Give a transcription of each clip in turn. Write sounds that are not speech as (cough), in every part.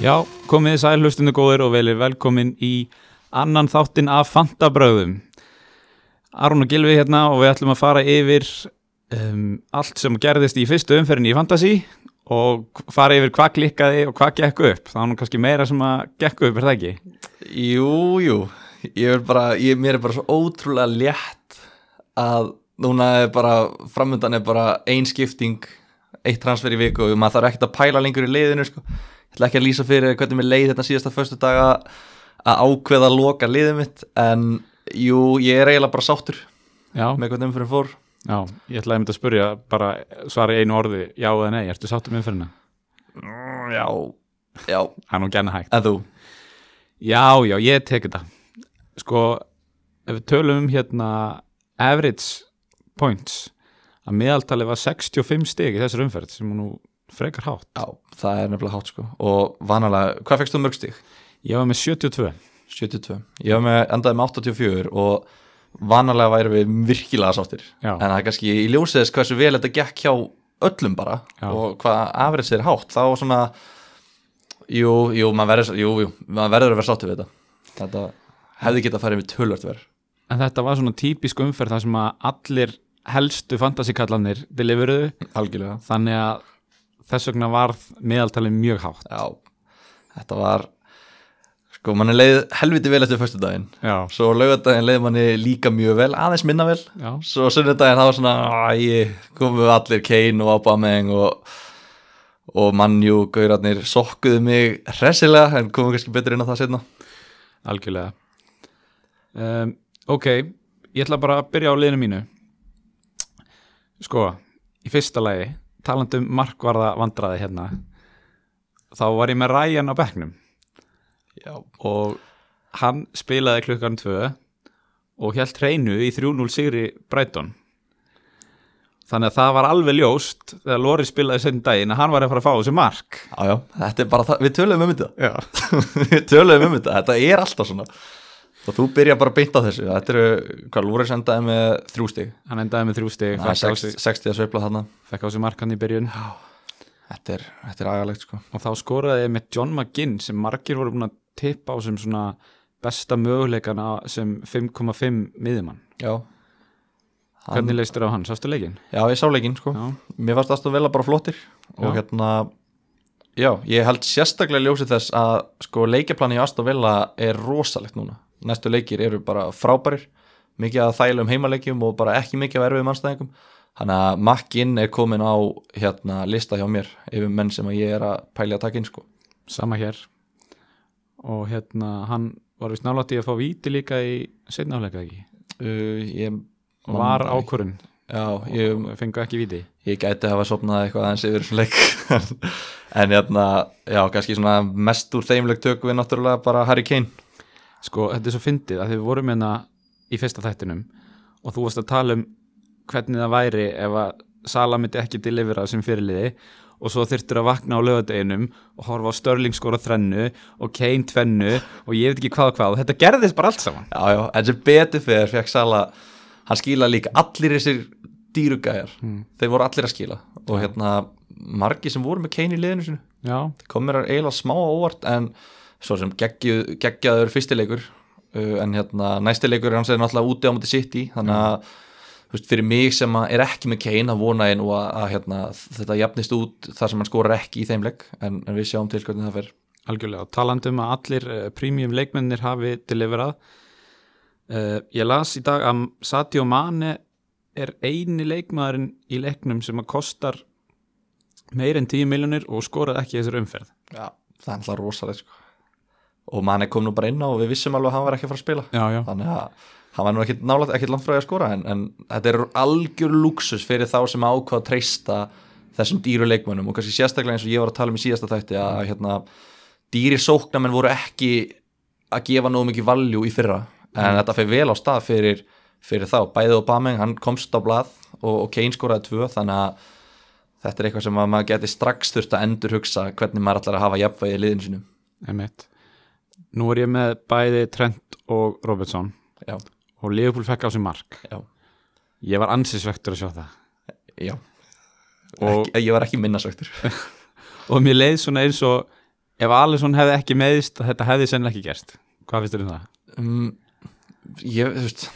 Já, komið þið sæl hlustundu góðir og velið velkomin í annan þáttin af Fantabröðum. Aron og Gilvi hérna og við ætlum að fara yfir um, allt sem gerðist í fyrstu umferðinni í Fantasí og fara yfir hvað klikkaði og hvað gekk upp. Það var nú kannski meira sem að gekk upp, er það ekki? Jú, jú, ég er bara, ég, mér er bara svo ótrúlega létt að núna er bara, framöndan er bara ein skipting, eitt transfer í viku og maður þarf ekkert að pæla lengur í leiðinu sko. Ætla ekki að lýsa fyrir hvernig mér leið þetta síðasta förstu daga að ákveða að loka liðið mitt en jú, ég er eiginlega bara sáttur Já, með hvernig umfyrir fór. já ég ætlaði að spyrja bara svara í einu orði, já eða nei, ertu sáttum með umferðina? Mm, Já, já, er nú genna hægt. en þú? Já, já, ég tek þetta Sko, ef við tölum um hérna average points að meðaltali var 65 stig í þessar umferð sem nú frekar hátt Já, það er nefnilega hátt sko og vanalega, hvað fegst þú mörg stig? Ég var með 72 72. Ég var með, endaði með 84 og vanalega væri við virkilega sáttir Já. en það er kannski í ljósiðis hversu vel þetta gekk hjá öllum bara Já. og hvað afriðs er hátt þá svona jú, jú, maður verður, jú, jú, maður verður að vera sáttir við þetta þetta hefði getað að fara yfir tölvört verð En þetta var svona típisk umferð þar sem að allir helstu fantasíkallanir deliveruðu algjörlega þannig að þess vegna var meðaltali mjög hátt. Já, þetta var sko, manni leið helviti vel eftir fyrstu daginn Já, svo laugardaginn leið manni líka mjög vel aðeins minna vel. Já, svo sunnudaginn það var svona æ, komu allir Kane og Aubameyang og, og mannjú gaurarnir sokkuðu mig hressilega en komum kannski betur inn á það setna algjörlega. Um, Ok, ég ætla bara að byrja á liðinu mínu. Sko, í fyrsta lagi talandi um markvarða vandraði hérna þá var ég með Ryan á bekknum. Já, og hann spilaði klukkan 2 og held hreinu í 3-0 sigri Brighton. Þannig að það var alveg ljóst þegar Lóri spilaði senn daginn að hann var að fara að fá þessi mark. Já, já, þetta er bara það, við töluðum um þetta. Já, (laughs) við töluðum um þetta, þetta er alltaf svona og þú byrja bara að beinta þessu. Þetta eru, hvað Lúris endaði með þrjú stig? Hann endaði með þrjú stig það er fekk á sig- 60 60 að sveifla þarna. fekk á sig mark hann í byrjun. Þetta er, þetta er agalegt sko. Og þá skoraði ég með John McGinn sem margir voru búin að tippa á sem svona besta möguleikana sem 5,5 miðjumann. Já, hvernig leist þér á hann, sástu leikinn? já, ég sá leikinn sko. Já, mér fannst Aston Villa bara flottir. Og Já. hérna já, ég held sérstaklega ljósið þess að sko leikjaplani í Aston Villa er rosalegt núna, næstu leikir eru bara frábærir, mikið að þælum heimaleikjum og bara ekki mikið af erfið mannstæðingum þannig að Makkinn er komin á hérna lista hjá mér yfir menn sem að ég er að pæli að taka inn sko. Sama hér. Og hérna hann var vist nálætti að fá víti líka í setnáleika ekki? Uh, ég, var ákvörun já, ég, og fengu ekki víti. Ég gæti hafa sopnað eitthvað aðeins yfir þessum leik. (laughs) En hérna, já, kannski svona mest úr þeimleik tökum við náttúrulega bara Harry Kane sko þetta er svo fyndið að þið vorum hérna í fyrsta þættinum og þú varst að tala um hvernig það væri ef að Sala myndi ekki delivera sem fyrirliði og svo þyrftur að vakna á lögadeginum og horfa á Störling skora þrennu og Kane tvennu og ég veit ekki hvað og hvað. Og þetta gerðist bara allt saman. Já, já, en sem betur fyrir fekk Sala hann skila líka allir þessir dýrugæjar, þeir voru allir að skila. Og hérna margi sem voru með Kane í liðinu sinu, já, kom mér eiginlega smá óvart en svo sem geggju, geggjaður fyrstileikur uh, en hérna næstileikur hans er náttúrulega úti á múti City þannig að þú veist, fyrir mig sem er ekki með Kane að vona ég nú að, að hérna, þetta jafnist út þar sem hann skorar ekki í þeim leik en, en við sjáum til hvernig það fer algjörlega og talandi um að allir uh, premium leikmennir hafi deliverað uh, ég las í dag að Sadio Mane er eini leikmaðurinn í leiknum sem að kostar meir en 10 miljonir og skoraði ekki í þessar umferð Já, það er alltaf rosalega sko. Og manni kom nú bara inn á og við vissum alveg að hann var ekki að fara að spila. Já, já, þannig að hann var nú ekkit nálægt ekkit langt frá að skora en, en þetta er algjör luxus fyrir þá sem ákvað að treysta þessum dýru leikmönnum. Og kannski sérstaklega eins og ég var að tala um í síðasta þætti að hérna, dýri sóknamenn voru ekki að gefa nógu mikið valjú í fyrra. En þetta fyrir vel á stað fyrir, fyrir þá, bæðið og Bameng hann komst á blað og, og Kane skoraði tvö þannig að þetta er eitthvað sem að maður geti strax þurft að endur hugsa hvernig maður ætlar að hafa jafnvægi í liðinu sínum nú er ég með bæði Trent og Robertson. Já, og Liverpool fekk á sig mark. Já, ég var ansisvektur að sjá það. Já. Og- ekki, ég var ekki minnasöktur (laughs) og mér leið svona eins og ef Alisson hefði ekki meðist þetta hefði sennilega ekki gerst. Hvað finnst þér um það? um, ég, þú veist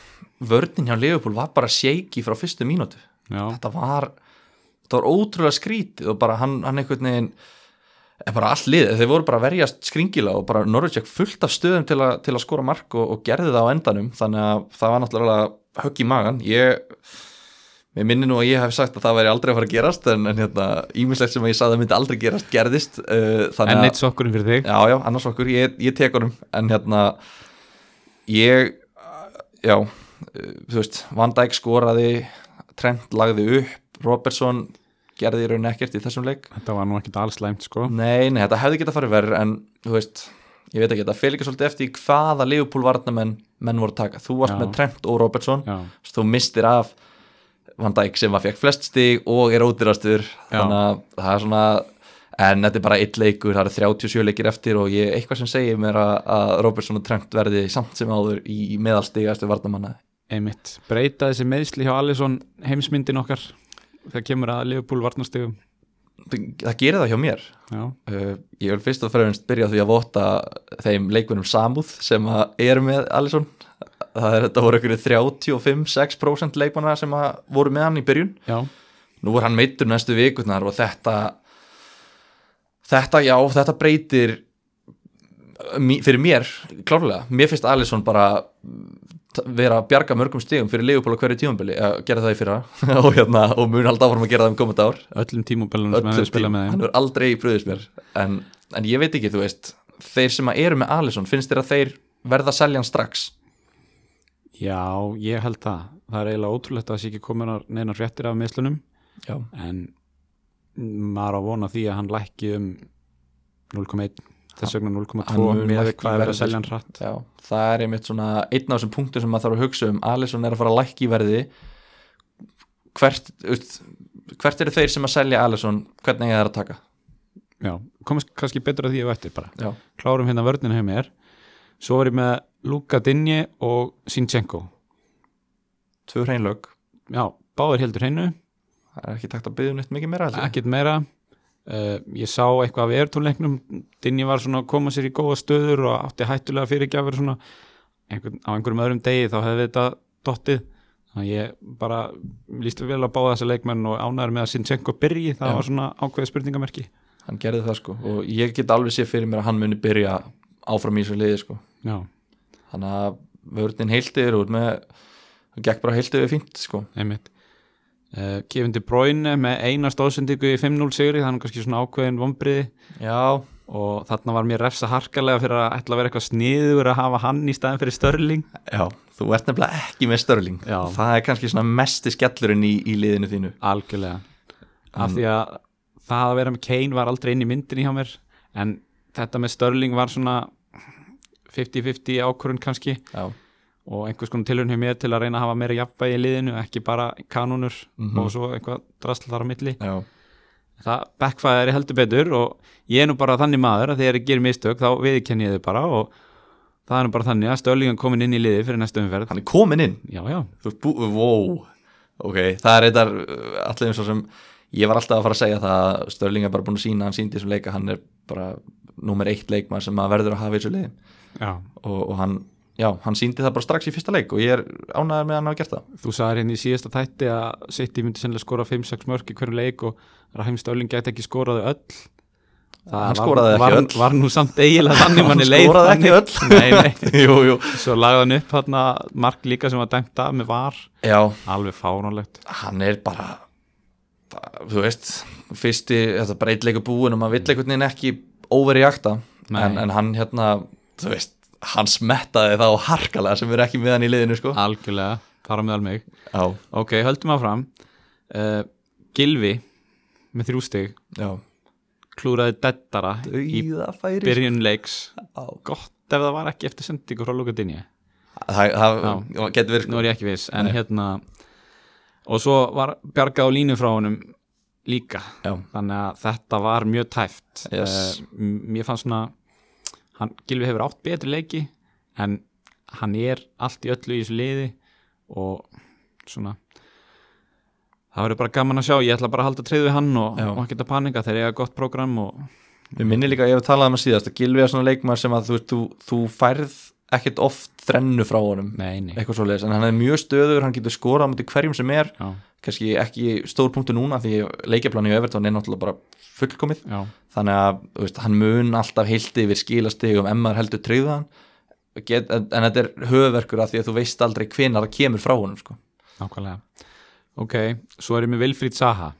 vörnin hjá Liverpool var bara shaky frá fyrstu mínútu. Þetta var, þetta var ótrúlega skrítið og bara hann, hann einhvern veginn er bara allt liðið, þeir voru bara að verjast skringila og bara Norwich ekki fullt af stöðum til, a, til að skora mark og, og gerði það á endanum. Þannig að það var náttúrulega högg í magan ég, mér minni nú að ég hef sagt að það væri aldrei að fara að gerast en, en hérna, ímislegt sem að ég sagði að myndi aldrei gerast gerðist uh, en neitt sokkurinn fyrir þig? Já, já, annars okkur, ég, ég tek honum. En hérna ég, já uh, þú veist, Van Dijk skoraði Trent lagði upp Robertson gerði í rauninni ekkert í þessum leik. Þetta var nú ekkert alls slæmt sko. Nei, nei, þetta hefði getað farið verður en þú veist, ég veit ekki, þetta fel ekki svolítið eftir hvaða Liverpool varnamenn menn voru taka, þú varst Já. með Trent og Robertson. Já, þú mistir af Van Dijk sem að fekk flest stig og er ódýrastur. Þannig að það er svona en þetta er bara eitt leikur, það eru 37 leikir eftir og ég, eitthvað sem segir mér að, að Robertson og Trent verði samt sem áður í, meðalstigastu varnamanna einmitt. Breyta þessi meðsli hjá Alisson heimsmyndin okkar þegar kemur að Liverpool varnastegum það gerir það hjá mér. Uh, ég vil fyrst og fremst byrja því að vota þeim leikunum samúð sem eru með Alisson. Það er þetta voru ykkur 35-6% leikmanna sem voru með hann í byrjun. Já, nú er hann meittur næstu vikurnar og þetta þetta já, þetta breytir fyrir mér, klárlega. Mér finnst Alisson bara vera að bjarga mörgum stigum fyrir Leopold á hverju tímambili, að gera það í fyrra. (laughs) Og, hérna, og mun halda áfram að gera það um komandi ár. Öllum tímubellunum sem hefur spilað með hann þeim er aldrei bröðist mér. En, en ég veit ekki, þú veist þeir sem að eru með Alisson, finnst þér að þeir verða að selja hann strax? Já, ég held það. Það er eiginlega ótrúlegt að það sé ekki komin neina fréttir af meðslunum já, en maður á vona því að hann lækki um 0,1 þess vegna 0,2 Hann mun með hvað er að selja hann hratt. Já, það er einmitt svona einn af þessum punktum sem maður þarf að hugsa um. Alisson er að fara að lækki verði. Hvert, hvert eru þeir sem að selja Alisson, hvernig er það að taka? Já, komast kannski betur að því og eftir bara. Já, klárum hérna vörnina hefur mér. Svo var ég með Luka Dinje og Sinchenko tvö hreinlög Já, báður heldur hennu það er ekki takt að byggja um neitt mikið meira heldur. ekkert meira uh, ég sá eitthvað af ertónleiknum Dinni var svona að koma sér í góða stöður og átti hættulega fyrirgjafur svona. Einhvern, á einhverjum öðrum degi þá hefði þetta dottið. Þannig að ég bara líst vel að báða þessa leikmenn og ánæður með að Sinchenko byrji. Það Já. var svona ákveðið spurningamerki. Hann gerði það sko. Og ég get alveg séð fyrir mér að hann muni byrja áfram í þessu liði sko. Já, þannig að vörðin heiltir og með það gekk bara heiltir við fínt sko. Einmitt Kevin De Bruyne með eina stóðsendingu í 5-0 sigri þannig kannski svona ákveðin vombriði já, og þarna var mér refsa harkalega fyrir að ætla að vera eitthvað sniður að hafa hann í staðin fyrir Störling já, þú ert nefnilega ekki með störling Já. það er kannski svona mesti skellurinn í, í liðinu þínu. Algjörlega. Af því að það að vera með Kane var aldrei inn í myndinni hjá mér en þetta með Störling var svona 50-50 ákvörun kannski. Já, og einhvers konar tilhörn hjá mér til að reyna að hafa meira jafnvægi í liðinu, ekki bara kanunur Mhm. og svo eitthvað drasl þar á milli. Já, það backfire heldur betur og ég er nú bara þannig maður að þegar ég gerir mistök þá viðkenni ég þau bara og það er nú bara þannig að Störling er komin inn í liði fyrir næstu umferð. Hann er komin inn? Já, já, wow. Ok, það er eitthvað allir eins og sem ég var alltaf að fara að segja það að Störling er bara búin að sína, hann síndi þessum leika hann er bara númer eitt leikmann sem maður verður að hafa í þessu liði. Og, og hann, já, hann síndi það bara strax í fyrsta leik og ég er ánæður með að hann hafa gert það Þú sagðir hérna í síðasta þætti að City myndi sennilega skora 5-6 mörk í hverju leik og Rahim Störling gæti ekki skoraði öll Það Hann var- skoraði ekki var, öll. Var nú samt eiginlega þannig manni Hann leið skoraði ekki öll. Nei, nei (laughs) jú, jú. Svo lagði hann upp hérna mark líka sem var dæmt af með var já, Alveg fáránlegt hann er bara, bara þú veist, fyrsti þetta leikur búin og maður vill einhvern veginn ekki Nei. en, en hann hérna, þú veist hann smettaði þá harkalega sem er ekki með hann í liðinu sko. Algjörlega, þar á meðal mig. Já, Ok, höldum áfram. Uh, Gilvi með þrjú stig. Já, klúraði dettara í dauðafæri. byrjun leiks. Já. Gott ef það var ekki eftir sendingu frá Luka Dinje það, það getur verið nú sko. er ég ekki viss en Nei. hérna og svo var bjargað á línu frá honum líka. Já, þannig að þetta var mjög tæft. Yes. Eh, m- mér fannst svona hann, Gilvi hefur átt betri leiki en hann er allt í öllu í þessu liði og svona það verður bara gaman að sjá. Ég ætla bara að halda treyð við hann og, og ekki að panika þegar ég hafa gott prógram og Við minni líka, ég hef talað um að síðast að Gilvi er svona leikmaður sem að þú, þú, þú færð ekkert oft þrennu frá honum. Nei, nei. Eitthvað svo leiðis, en hann er mjög stöður hann getur skorað mútið hverjum sem er. Já, kannski ekki stór punktu núna því leikjaplani í Evertón er náttúrulega bara fullkomið. Já, þannig að veist, hann mun alltaf heilti yfir skilastigum ef maður heldur Get, en, þetta er höfverkur að því að þú veist aldrei hvenar það kemur frá honum sko. nákvæmlega. Ok, svo er ég með Vilfríð Zaha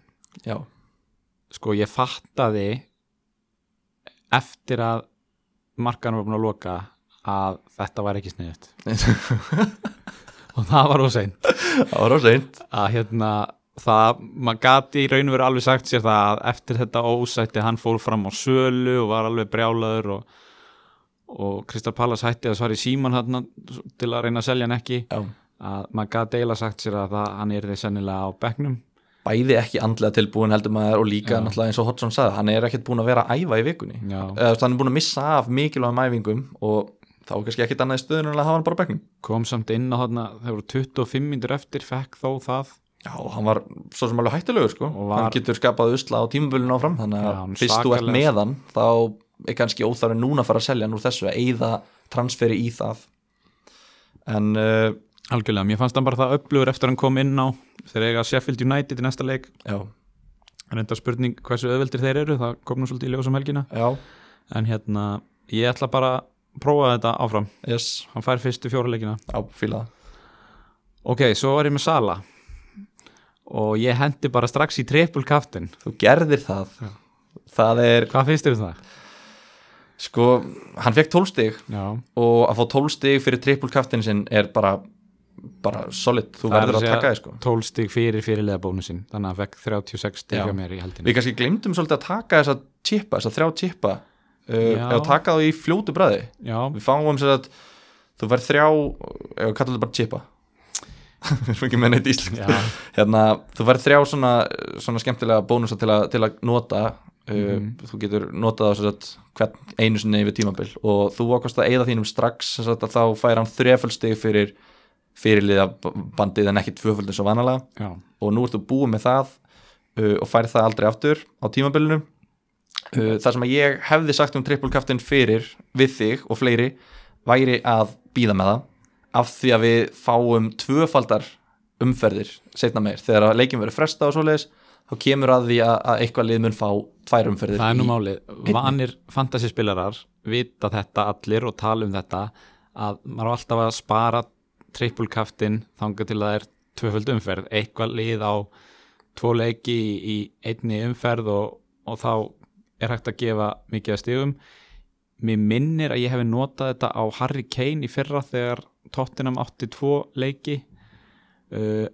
já, sko ég fattaði eftir að markan var búin að loka að þetta var ekki sniðut (laughs) og það var ósein það var á seint. Að hérna það, maður gati í raun og veru alveg sagt sér það að eftir þetta ósætti hann fór fram á sölu og var alveg brjálaður og, og Kristal Pallas hætti að svara í síman hérna til að reyna að selja hann ekki. Já. að maður gati eiginlega sagt sér að það, hann er því sennilega á bekknum. Bæði ekki andlega tilbúin heldur maður og líka Já. náttúrulega eins og Hodgson sagði, hann er ekkert búin að vera að æfa í vikunni. Þú veist, hann er búin að missa af mikilvægum æfingum og þá kannski ekkert annað í stöðun en að hafa hann bara á bekknum. Kom samt inn á þarna, þeir voru 25 minnir eftir, fekk þó það. Já, hann var svo sem alveg hættulegur sko. Var- hann getur skapað usla á tímabölinu áfram þannig Já, að hann fyrst þú ert svakalega- með hann þá er kannski óþarfi núna að fara að selja hann úr þessu að eyða transferi í það. En uh, algjörlega, mér fannst hann bara það upplugur eftir hann kom inn á þeir eiga Sheffield United í næsta leik. Já, en enda spurning hversu öðveldir þeir eru það kom nú svolítið í ljósum helgina. Já, en hérna, ég ætla bara að prófa þetta áfram, yes, hann fær fyrstu fjóra leikina. Já, fíla það ok, svo var ég með Sala. Og ég hendi bara strax í triple kaftin þú gerðir það. Það er, hvað finnst þér um það? sko hann fekk 12 stig. Já, og að fá 12 stig fyrir triple kaftin sinn er bara bara solid, þú Það er verður að að taka þið sko. 12 stig fyrir fyrirlega bónusinn. Þannig að hann fekk 36 stig Já. hjá mér í haldinu við kannski glemdum svolítið að taka þessa tippa, þessa þrjá tippa. Eða taka þá í fljótu bræði Já, við fáum sér að þú verð þrjá við kallum þetta bara chipa. (laughs) Við erum ekki með neitt íslensk hérna, þú verð þrjá svona, svona skemmtilega bónusa til, til að nota. Uh, Mhm. þú getur notað á að hvern einu sinni yfir tímabil. Og þú ákvæmst að eigða þínum strax sagt, að þá fær hann þreföldstig fyrir fyrirliða bandið en ekki tvöföld eins og vanalega. Já, og nú ertu búið með það uh, og fær það aldrei aftur á tímabilinu uh, það sem að ég hefði sagt um trippulkaftin fyrir við þig og fleiri væri að býða með það af því að við fáum tvöfaldar umferðir setna meir. Þegar að leikin verður fresta og svoleiðis þá kemur að því að, að eitthvað lið mun fá tvær umferðir það er nú málið. vanir fantasyspilarar vita þetta allir og tala um þetta að maður á alltaf að spara triple kaftin þanga til að það er tvöföld umferð, eitthvað lið á tvo leiki í einni umferð og, og þá er hægt að gefa mikið að stigum mér minnir að ég hefði notað þetta á Harry Kane í fyrra þegar Tottenham átti tvo leiki uh,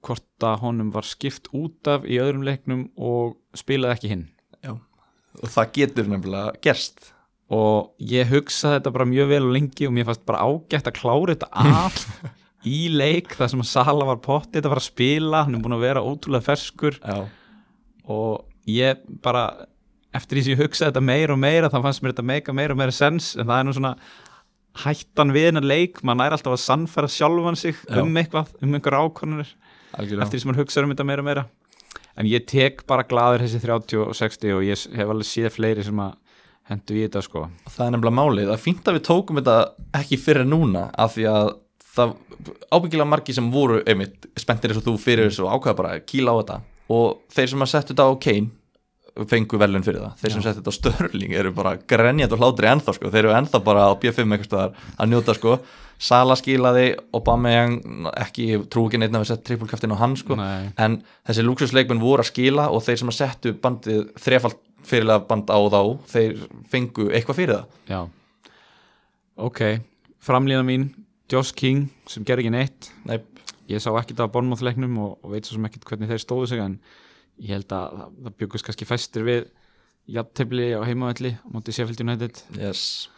hvort að honum var skipt út af í öðrum leiknum og spilaði ekki hinn Já. og það getur nefnilega gerst og ég hugsaði þetta bara mjög vel og lengi og mér fannst bara ágætt að klára þetta af (laughs) í leik þar sem að Sala var pottið að fara að spila hann er búin að vera ótrúlega ferskur Já. og ég bara eftir því sem ég hugsaði þetta meira og meira þá fannst mér þetta meika meira og meira sens en það er nú svona hættan við hennar leik maður nær alltaf að sannfæra sjálfan sig Já. um eitthvað, um einhver ákonunir eftir því sem maður hugsaður um þetta meira og meira. En ég tek bara glaður þessi 30 og 60 og ég hef alveg séð fleiri sem að hendu í þetta sko. Það er nefnilega málið, það er að við tókum þetta ekki fyrir núna af því að það ábyggilega margi sem voru einmitt spenntir eins og þú fyrir þessu og ákveða bara að kýla á þetta. Og þeir sem að setja þetta á Kane fengu velun fyrir það, þeir sem setja þetta á Störling eru bara grenjandi og hlátri ennþá sko. þeir eru ennþá bara á B5 eitthvað að njóta sko, Sala skilaði Obameyang, ekki ég trú ekki neitt að við sett trippulkaftin á hann sko. Nei. en þessi luxusleikmenn voru að skila og þeir sem að settu bandið þrefald fyrirlega band á þá þeir fengu eitthvað fyrir það. Já. Ok, framlíðan mín Josh King sem gerði ekki neitt. Nei, ég sá ekkit af Bornmoth-leiknum og, og veit svo sem ekkit hvernig þeir stóðu sig en ég held að það, byggust kannski fæstir við jafntefli á heimavelli á móti Sheffield United. Yes.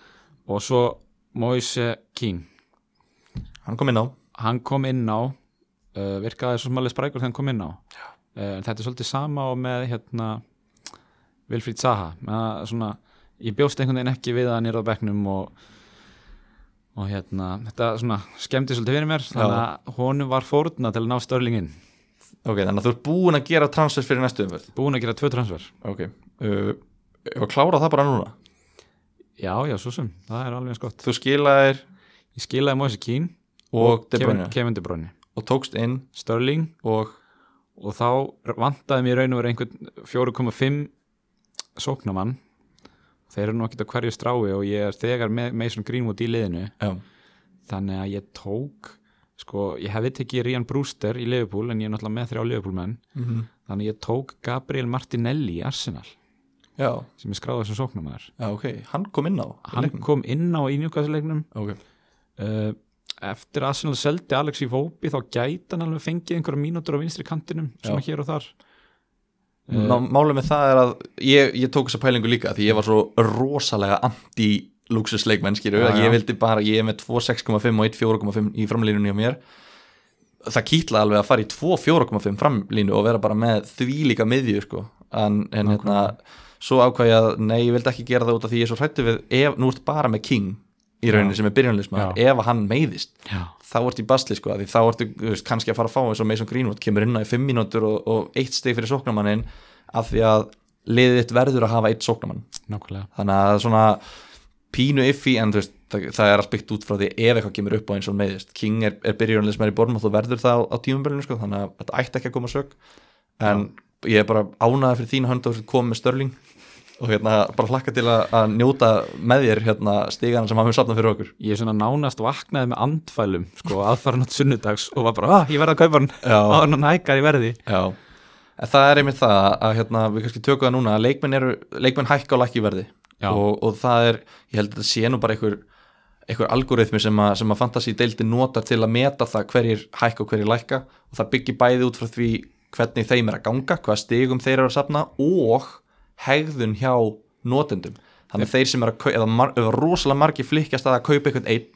og svo Moise Keane hann kom inn á. Hann kom inn á uh, virkaði svo smalið sprækur þegar hann kom inn á. Uh, þetta er svolítið sama og með hérna Vilfríð Zaha. Með svona, ég bjóst einhvern veginn ekki við að er á bekknum og og hérna, þetta svona skemmti svolítið fyrir mér, þannig að honum var fórna til að ná störlingin, ok, þannig að þú ert búin að gera transfer fyrir næstu umferð? Búin að gera tvö transfer. Ok, uh, að klára það bara núna? Já, já, svo sem, það er alveg eins gott. Þú skilaðir? Ég skilaði Moise Keane og Bruyne. Kevin De Bruyne. Og tókst inn? Sterling. Og? Og þá vantaði mér raun og verið einhvern 4,5 sóknamann þeir eru nú ekkert á hverju strái og ég er þegar með Mason Greenwood í liðinu. Já, þannig að ég tók sko, ég hefði tekið Rian Brewster í Liverpool en ég er náttúrulega með þrjá Liverpool menn mm þannig að ég tók Gabriel Martinelli í Arsenal já, sem er skráður sem sóknamæður já, ok. Hann kom inn á hann leiknum. kom inn á í njúkvæðsleiknum Ok, uh, eftir að Arsenal seldi Alex í Vópi þá gæti hann alveg fengið einhverja mínútur á vinstri kantinum sem að hér og þar. Má, Málið með það er að ég, ég tók þessa pælingu líka því ég var svo rosalega anti-luxusleikmenn Já, já. ég vildi bara, ég er með 2 6,5 og 1 4,5 í framlínunni á mér. Það kýtlaði alveg að fara í 2 4,5 framlínu og vera bara með því líka miðju sko, en, en hérna svo ákvæði að, nei, ég vildi ekki gera það út af því ég er svo hrættu við, ef, nú ert bara með King í rauninni sem er byrjanlismæður, Já. ef að hann meiðist Já. þá ertu í basli sko, því þá ertu veist, kannski að fara að fá eins og Mason Greenwood kemur inn á í 5 mínútur og, og eitt steg fyrir sóknamannin af því að liðið þitt verður að hafa eitt sóknamann nákvæmlega. Þannig að svona pínu iffi en veist, það, það er allt byggt út frá því ef eitthvað kemur upp á eins og meðist King er, er byrjunlega sem er í borðum og þú verður það á, á tímumbölinu sko, þannig að þetta ætti ekki að koma sök. En ég er bara ánaði fyrir þín hönd og komið með störling og hérna bara hlakka til að, að njóta með þér hérna stigana sem hafum sapnað fyrir okkur. Ég er svona nánast vaknaði með andfælum sko aðfara nátt sunnudags og var bara, ah, ég verði að kaupa hann. Á hann hækkar í verði. Já, en það er einmitt það að hérna, við kannski tökum það núna að leikmenn, leikmenn hækka og lækki í verði. Og, og það er, ég held að þetta sé nú bara einhver, einhver algoritmi sem að, sem að fantasi deildi notar til að meta það hverjir hækka og hverjir lækka. Og það byggir bæði út frá því hvernig þeim er að ganga, hvað stigum þeir eru að safna og hegðun hjá notendum. Þannig að þeir sem eru að mar, rosalega margir flikkjast að að kaupa einhvern einn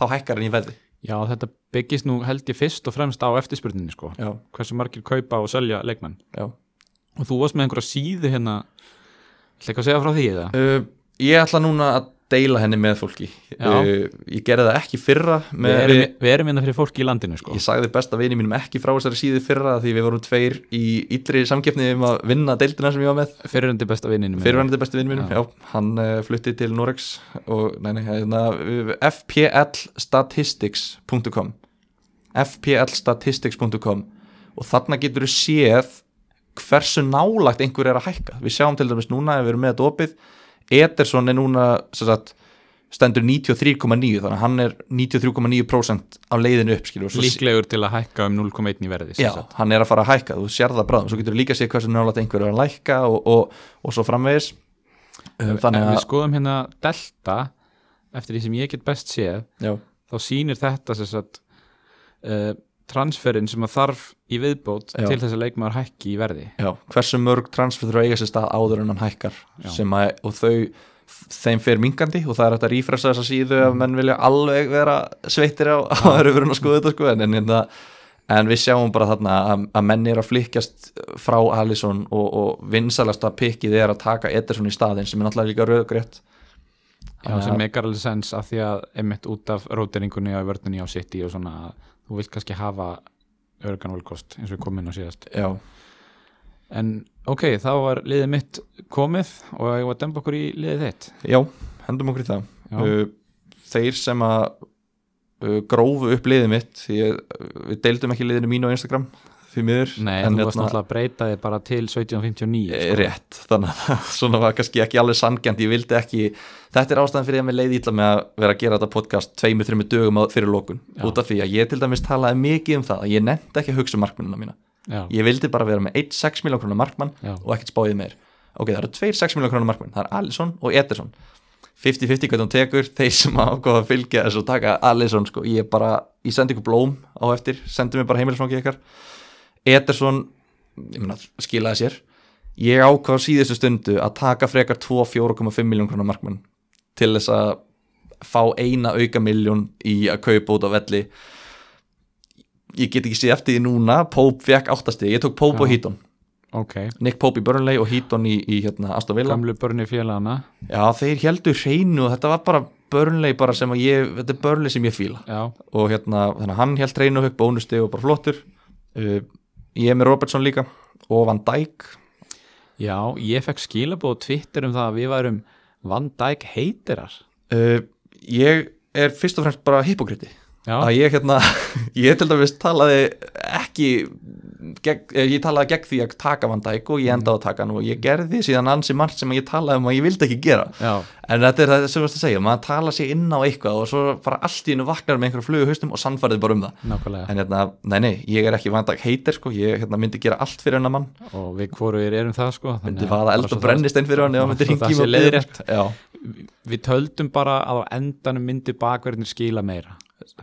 þá hækkar hann í verði. Já, þetta byggist nú held ég fyrst og fremst á eftirspurninni sko. Já, hversu margir kaupa og selja leikmenn. Já. Og þú varst með einhverja síðu hérna ætla ekki að segja frá því eða? Uh, ég ætla núna að deila henni með fólki. Uh, ég gerði það ekki fyrra við erum, við erum hérna fyrir fólki í landinu sko. Ég sagði besta vini mínum ekki frá þessari síðu fyrra því við vorum tveir í yllri samkeppni um að vinna deildina sem ég var með. Fyrirhundi besta vini mínum, Já. já, hann uh, flutti til Norex og nei, nei, hérna, fplstatistics.com fplstatistics.com og þarna getur við séð hversu nálagt einhver er að hækka. Við sjáum til dæmis núna ef við erum með þetta opið Ederson er núna sagt, stendur 93,9 þannig að hann er 93,9% á leiðinu upp líklegur til að hækka um 0,1 í verði Já, sagt. hann er að fara að hækka, þú sér það bráðum. Svo getur við líka að sé hversu nálægt einhver er að lækka og, og, og svo framvegis. Um, þannig ef við skoðum hérna delta eftir því sem ég get best séð já, þá sýnir þetta sem sagt, uh, transferin sem að þarf í viðbót Já. til þess að leikmaður hækki í verði? Já, hversu mörg transfer þurfa að eiga sér stað áður en hann hækkar að, og þau þeim fer minkandi og það er hægt að rífressa þessa síðu ef menn vilja alveg vera sveittir á, á erfurinn að skoða þetta sko en, en, en, en við sjáum bara þarna að, að menn er að flykkjast frá Alisson og, og vinsalasta pikkið er að taka Ederson í staðinn sem er náttúrulega líka rauðgrétt Já, sem meikar alveg sens af því að einmitt út af róteringunni á vörðinni á City og svona að þú vilt kannski hafa örgan valkost eins og við komum inn á síðast. Já, en ok, þá var liðið mitt komið og ég var að demba okkur í liðið þitt? Já, hendum okkur í það. Já. uh, Þeir sem að uh, grófu upp liðið mitt uh, við deildum ekki liðinu mínu á Instagram því miður. Nei, en þú varst hérna- náttúrulega að breyta þig bara til 1759 Eh, sko. rétt, þannig að (laughs) svona var kannski ekki alveg sangjant, ég vildi ekki þetta er ástæðan fyrir að mér leiði ítla með að vera að gera þetta podcast tveimur, þreimur dögum á- fyrir lókun út af því að ég til dæmis talaði mikið um það að ég nefndi ekki að hugsa um markmennina mína. Já, ég vildi bara vera með 1 6 miljón krónar markmann Já. og ekkert spáðið meir. Ok, það eru 2 6 miljón krónar markmann, það er Alisson og Ederson. 50-50 hvernig hún tekur (laughs) þeir sem ákváða að fylgja þessu taka Alisson sko, ég bara, ég sendi ykkur blóm á eftir, sendi mér bara heimilisfangi ykkar Ederson meina, skilaði sér. Ég ákvað á síðustu stundu að taka frekar 2 4,5 miljón krónar markmann til þess að fá eina auka miljón í að kaupa út á velli. Ég get ekki séð eftir því núna Pope fekk áttasti, ég tók Pope Já. og Heaton. Ok, Nick Pope í Burnley og Heaton í, í hérna, Aston Villa. Gamlu börni félagana. Já þeir heldur hreinu þetta var bara Burnley bara sem að ég, þetta er Burnley sem ég fíla. Já, og hérna, að hann held hreinu högg bónusti og bara flottur. Uh, ég er með Robertson líka og Van Dijk. Já, ég fekk skilabóð á Twitter um það að við værum Van Dijk heitirar uh, ég er fyrst og fremst bara hypokriti að ég hérna, (laughs) ég til dæmis talaði ekki gegn, eh, ég talaði gegn því að taka Van Dijk og ég endaði að taka hann og ég gerði síðan ansi margt sem ég talaði um að ég vildi ekki gera. Já, en þetta er það sem þú veist að segja, maður tala sér inn á eitthvað og svo bara allt í hennu vaknar með einhverju flugu haustum og sannfærið bara um það. Nákvæmlega. En hérna, nei nei, ég er ekki Van Dijk heitir sko, ég hérna, myndi gera allt fyrir hennar mann. Og við hvorugir erum það sko myndi bara eld og það- brennistein fyrir hann hann myndi Við töldum bara að á endanum myndi bakverðin skila meira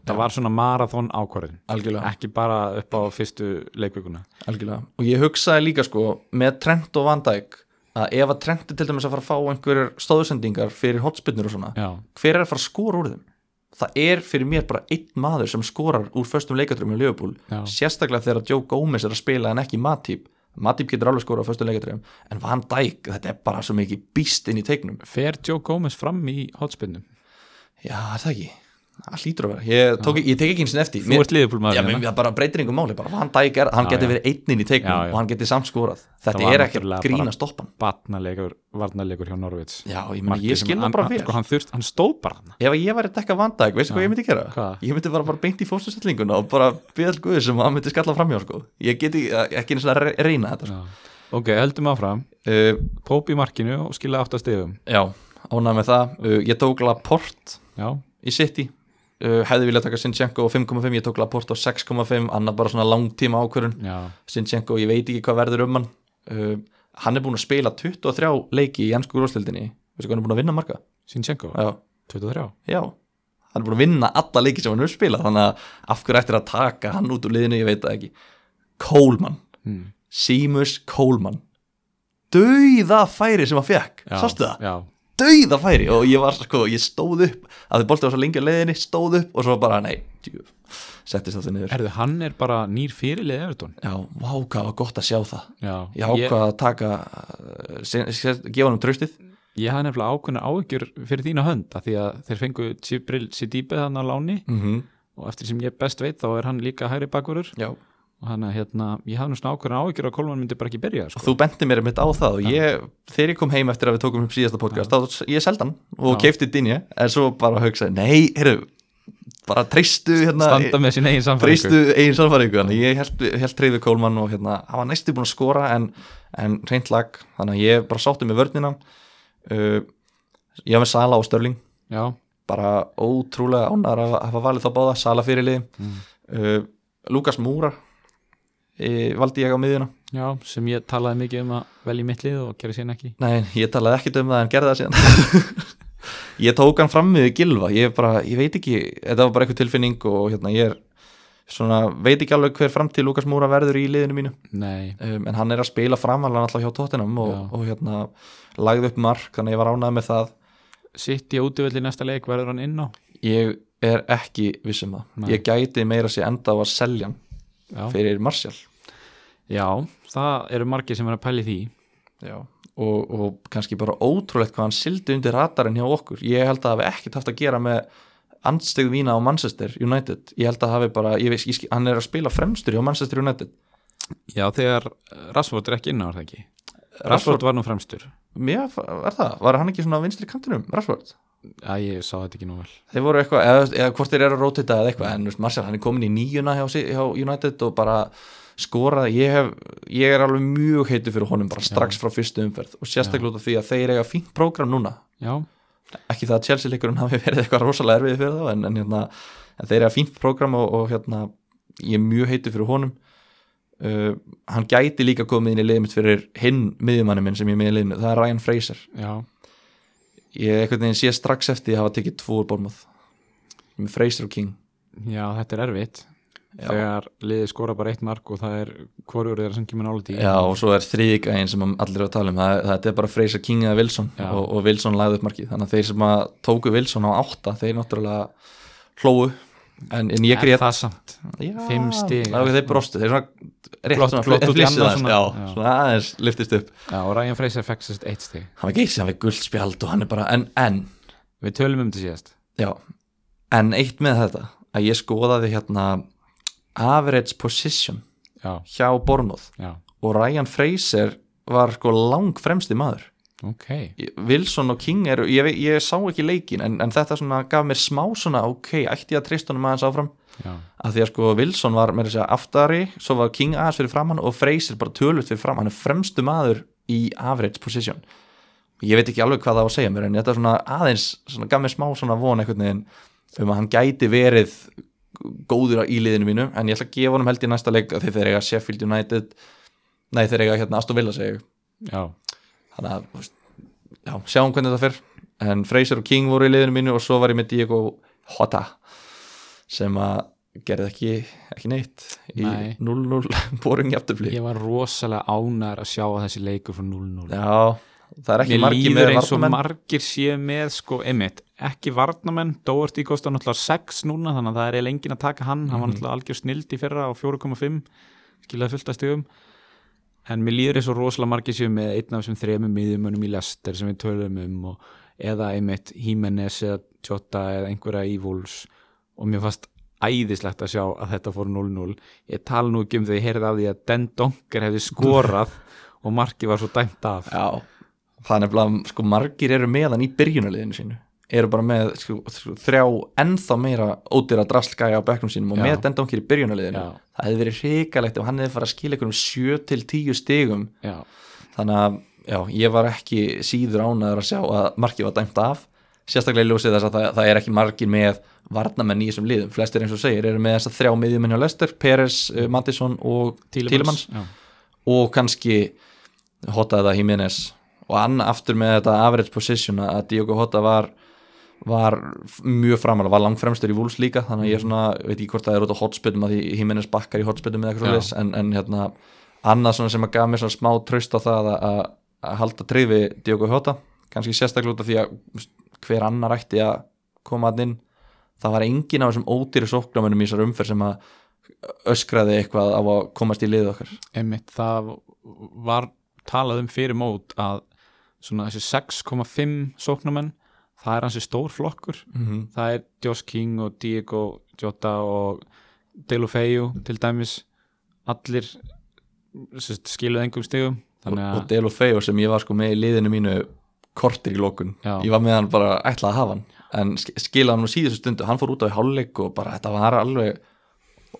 Það var svona marathon ákvörðin algjörlega. Ekki bara upp á fyrstu leikvíkuna Algjörlega. Og ég hugsaði líka sko með Trent og Van Dijk að ef að Trent er til dæmis að fara að fá einhverjar stóðsendingar fyrir hotspinnur og svona Já, hver er að fara að skora úr þeim? Það er fyrir mér bara einn maður sem skorar úr föstum leikatrum í Liverpool Já. sérstaklega þegar Joe Gomez er að spila en ekki Matip. Matip getur alveg skorað á föstum leikatrum en Van Dijk, þetta er bara svo mikið býst inn í teiknum. Fer Joe Gomez fram í hotspinnum Já, það ekki Það hlýtur að vera, ég, tók, ég tek ekki eins og eftir Þú ert liðbúlmaður Já, menn, það bara breytir einhver máli, bara Dijk er, hann Já, getur já. verið einn inn í já. og hann getur samt skorað þetta er ekki grína stoppan Batnalegur, varnalegur hjá Norvits Já, ég, meni, ég skil það bara vel. sko, hann, þurft, hann stóð bara hann Ef ég væri dekka Van Dijk, veistu hvað ég myndi gera? Hvað? Ég myndi bara, bara beint í fórstusellinguna og bara byggja guður sem hann myndi skalla framjá sko. Ég geti ekki eins og að reyna þetta sko. Ok, heldum áfram. Uh, Póp tók Laporte Já, í City uh, hefði viljað taka Sinchenko á 5,5 ég tók Laporte á 6,5 annað bara svona langtíma ákvörun Sinchenko, ég veit ekki hvað verður um hann. Uh, hann er búin að spila 23 leiki í ennsku úrstildinni veistu hvað hann er búin að vinna marga? Sinchenko, Já, 23 já. Hann er búin að vinna alla leiki sem hann hefur spilað þannig að af hverju ættir að taka hann út úr liðinu ég veit það ekki. Coleman, hmm. Seamus Coleman. Dauða færi sem hann fekk sástu það? Já, dauða færi og ég var sko, ég stóð upp að þið boltið var svo lengi á leiðinni, stóð upp og svo bara, nei, settist það niður. Erðu hann er bara nýr fyrirlið Evertón já, vá, hvað var gott að sjá það. Já, ég ákvað að taka gefa hann tröstið Ég hafði nefnilega ákveðna áhyggjur fyrir þína hönd að því að þeir fengu Sibril Sidibe þannig á láni mm -hmm. og eftir sem ég best veit þá er hann líka hægri bakvörur já, og hann að hérna, ég hafði svona ákveðna áhyggjur að Kolman myndi bara ekki byrja sko. þú benti mér mitt á það og ég, þegar ég kom heim eftir að við tókum upp síðasta podcast, þá ég seldi hann og Já. keifti dinja, en svo bara hugsaði, nei, heyrðu bara treystu hérna, standa með sín eigin samfæringu treystu eigin sannfæringu. Þannig ég held, held treyfi Kólmann og hérna, hann var næstu búin að skora en, en reynd lag, þannig að ég bara sáttu með vörnina. Uh, ég með Sala og Störling. Já, bara ótrúlega ánæður að hafa valið þá báða Sala fyrirlið Mm. uh, Lukas Múra e, valdi ég á miðjuna. Já, sem ég talaði mikið um að velja í mitt lið og gera síðan ekki. Nei, ég talaði ekkit um það en gerði það síðan. (laughs) Ég tók hann fram með Gilva ég, bara, ég veit ekki, þetta var bara eitthvað tilfinning og hérna ég er svona, veit ekki alveg hver framtíð Lukas Múra verður í liðinu mínu. Nei, um, en hann er að spila framalega alltaf hjá tóttinam og, og hérna lagði upp mark, þannig að ég var ánægð með það. Sitt í útivelli næsta leik verður hann inn á? Ég er ekki vissum það, Nei. ég gæti meira sér enda á að selja hann Já, fyrir Martial já það eru margir sem er að pæli því. Já. Og, og kannski bara ótrúlegt hvað hann sildi undir radarinn hjá okkur. Ég held að það hafi ekkert haft að gera með andstegð vína á Manchester United. Ég held að hafi bara, ég veist, ég, hann er að spila fremstur hjá Manchester United. Já, þegar Rashford er ekki inn á það ekki? Rashford var nú fremstur. Mér er það, var hann ekki svona á vinstri kantinum, Rashford Já, ég sá þetta ekki nú vel. Þeir voru eitthvað, eða, eða hvort þeir eru að rótita eða eitthvað, en veist, Martial, hann er komin í nýjuna hjá, hjá United og bara skorað, ég hef ég er alveg mjög heitur fyrir honum bara strax frá fyrstu umferð og sérstaklega út af því að þeir eiga fínt prógram núna. Já, ekki það að Chelsea leikurinn hafi (laughs) verið eitthvað rosalega erfið fyrir þá en, en, hérna, en þeir að fínt program og, og hérna, ég er mjög heitið fyrir honum. Uh, hann gæti líka komið inn í liðið mitt fyrir hinn sem ég er er einhvern veginn sé strax eftir að hafa tekið tvo úr bólmáð með Fraser og King. Já, þetta er erfitt. Já. Þegar liðið skora bara eitt mark og það er hvorur þeirra sem kemur nála Já, og svo er þriðigæðin sem allir eru að tala um. Það, það er bara Fraser King eða Wilson. Og, og Wilson lagði upp markið. Þannig að þeir sem að tóku Wilson á átta þeir náttúrulega hlóu en, en ég Er grét það samt? Fimm stig. Já, þeir brostu, þeir svona rétt í aðeins, svona. já, Já. svona aðeins liftist upp. Já, og Ryan Fraser fekk sérst eitt stig. Hann var sem hann við guldspjald og hann er bara en, en, Við tölum um þetta síðast. Já en eitt með þetta, að ég skoðaði hérna average position Já, hjá Bornóð já, og Ryan Fraser var sko lang fremsti maður ok, Wilson og King eru, ég, ég sá ekki leikin en, en þetta svona gaf mér smá svona ok, ætti ég að treysta honum aðeins áfram? Já, að því að sko Wilson var með þess að aftari, svo var King aðeins fyrir framann og Fraser bara tölvut fyrir fram, hann er fremstu maður í average position. Ég veit ekki alveg hvað það á að segja mér en þetta svona aðeins, svona gaf mér smá svona von veginn um að hann gæti verið góður í liðinu mínu en ég ætla að gefa honum held í næsta leik að þeir eiga Sheffield United nei þeir eiga hérna Aston Villa segi ég. Já, þannig að já, sjáum hvernig þetta fer. En Fraser og King voru í liðinu mínu og svo var ég með Diego Jota sem að gerði ekki, ekki neitt í Nei. 0-0 (laughs) boring jafntefli. Ég var rosalega ánæður að sjá að þessi leikur frá 0-0 já, það er ekki Mér margir með eins og varnamenn margir séu með sko, einmitt, ekki varnamenn Doherty kostar náttúrulega 6 núna þannig að það er enginn að taka hann, hann var Mhm. náttúrulega algjör snild í fyrra á 4,5 skilaði fullt að stegum en mér líður eins og rosalega margir séu með einn af þessum þremum miðjumunum í Lester sem við tölum um og, eða einmitt Jimenez eða Jota eða einhverja í Wolves. Og mér fannst æðislegt að sjá að þetta fór 0-0 ég tala nú ekki um þegar ég heyrði af því að Den Donker hefði skorað og markið var svo dæmt af. Já, er nefnilega sko margir eru með hann í byrjunarliðinu sínu eru bara með sko, þrjá ennþá meira ódýra drastlgæja á bekknum sínum og með dendonkir í byrjunarliðinu. Já. það hefði verið hrikalegt ef hann hefði farið að skila ykkur um 7 til 10 stigum. Já, þannig að já, ég var ekki síður ánæður að sjá að markið var dæmt af. Sérstaklega í ljósið þess að það, það er ekki margir með varnamenn í þessum liðum. Flestir eins og segir eru með þess að þrjá miðjumenn hjá Lester Peres, uh, Mattisson og Tílemans og kannski Hota eða Jiménez. Og annar aftur með þetta average position að Diogo Hota var var mjög framalega, var langfremstur í Wolves líka þannig að ég svona, veit ekki hvort það er út á hotspillum að því Jiménez bakkar í hotspillum eða eitthvað svoleiðis en, en hérna annað sem að gaf mér svona smá tröst á það að, að, halda treyð við Diogo Hota kannski sérstaklega út af því að hver annar ætti að koma að inn það var engin af þessum ódýri sóknarmönnum í þessar umferð sem að öskraði eitthvað á að komast í liðu okkar. Einmitt, það var talað um fyrir mót að svona þessi 6,5 sóknarmenn, það er hansi stór flokkur, mm -hmm. það er Josh King og Diego Jota og Deulofeu til dæmis. Allir skiluð engum stigum og, og Delo Feo sem ég var sko með í liðinu mínu kortir í lókun Já. ég var með hann bara ætlað að hafa hann. En sk- skilaði hann á síðustu stundu, hann fór út á í hálfleik og bara þetta var alveg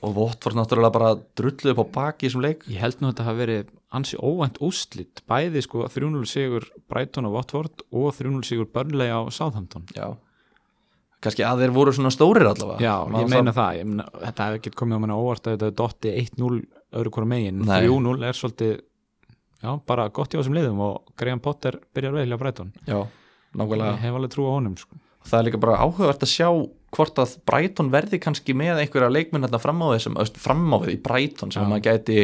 og Votvort náttúrulega bara drulluði upp á baki í þessum leik. Ég held nú að þetta hafi verið ansi óvænt úslit, bæði sko 3-0 sigur Brighton og Watford og 3-0 sigur Burnley á Southampton. Já. Kannski að þeir voru svona stórir allavega. Já, Maður ég meina það, ég meina, þetta hefði ekki komið á manna óvart að þetta er dotti 1-0 öðru hvora megin, Nei. 3-0 er svolítið já, bara gott í þessum liðum og Graham Potter byrjar vel hjá Brighton. Já, ég nákvæmlega hef alveg trú á honum sko. það er líka bara áhugavert að sjá hvort að Brighton verði kannski með einhverja leikmenn hérna fram á þessum, fram á við í Brighton sem maður gæti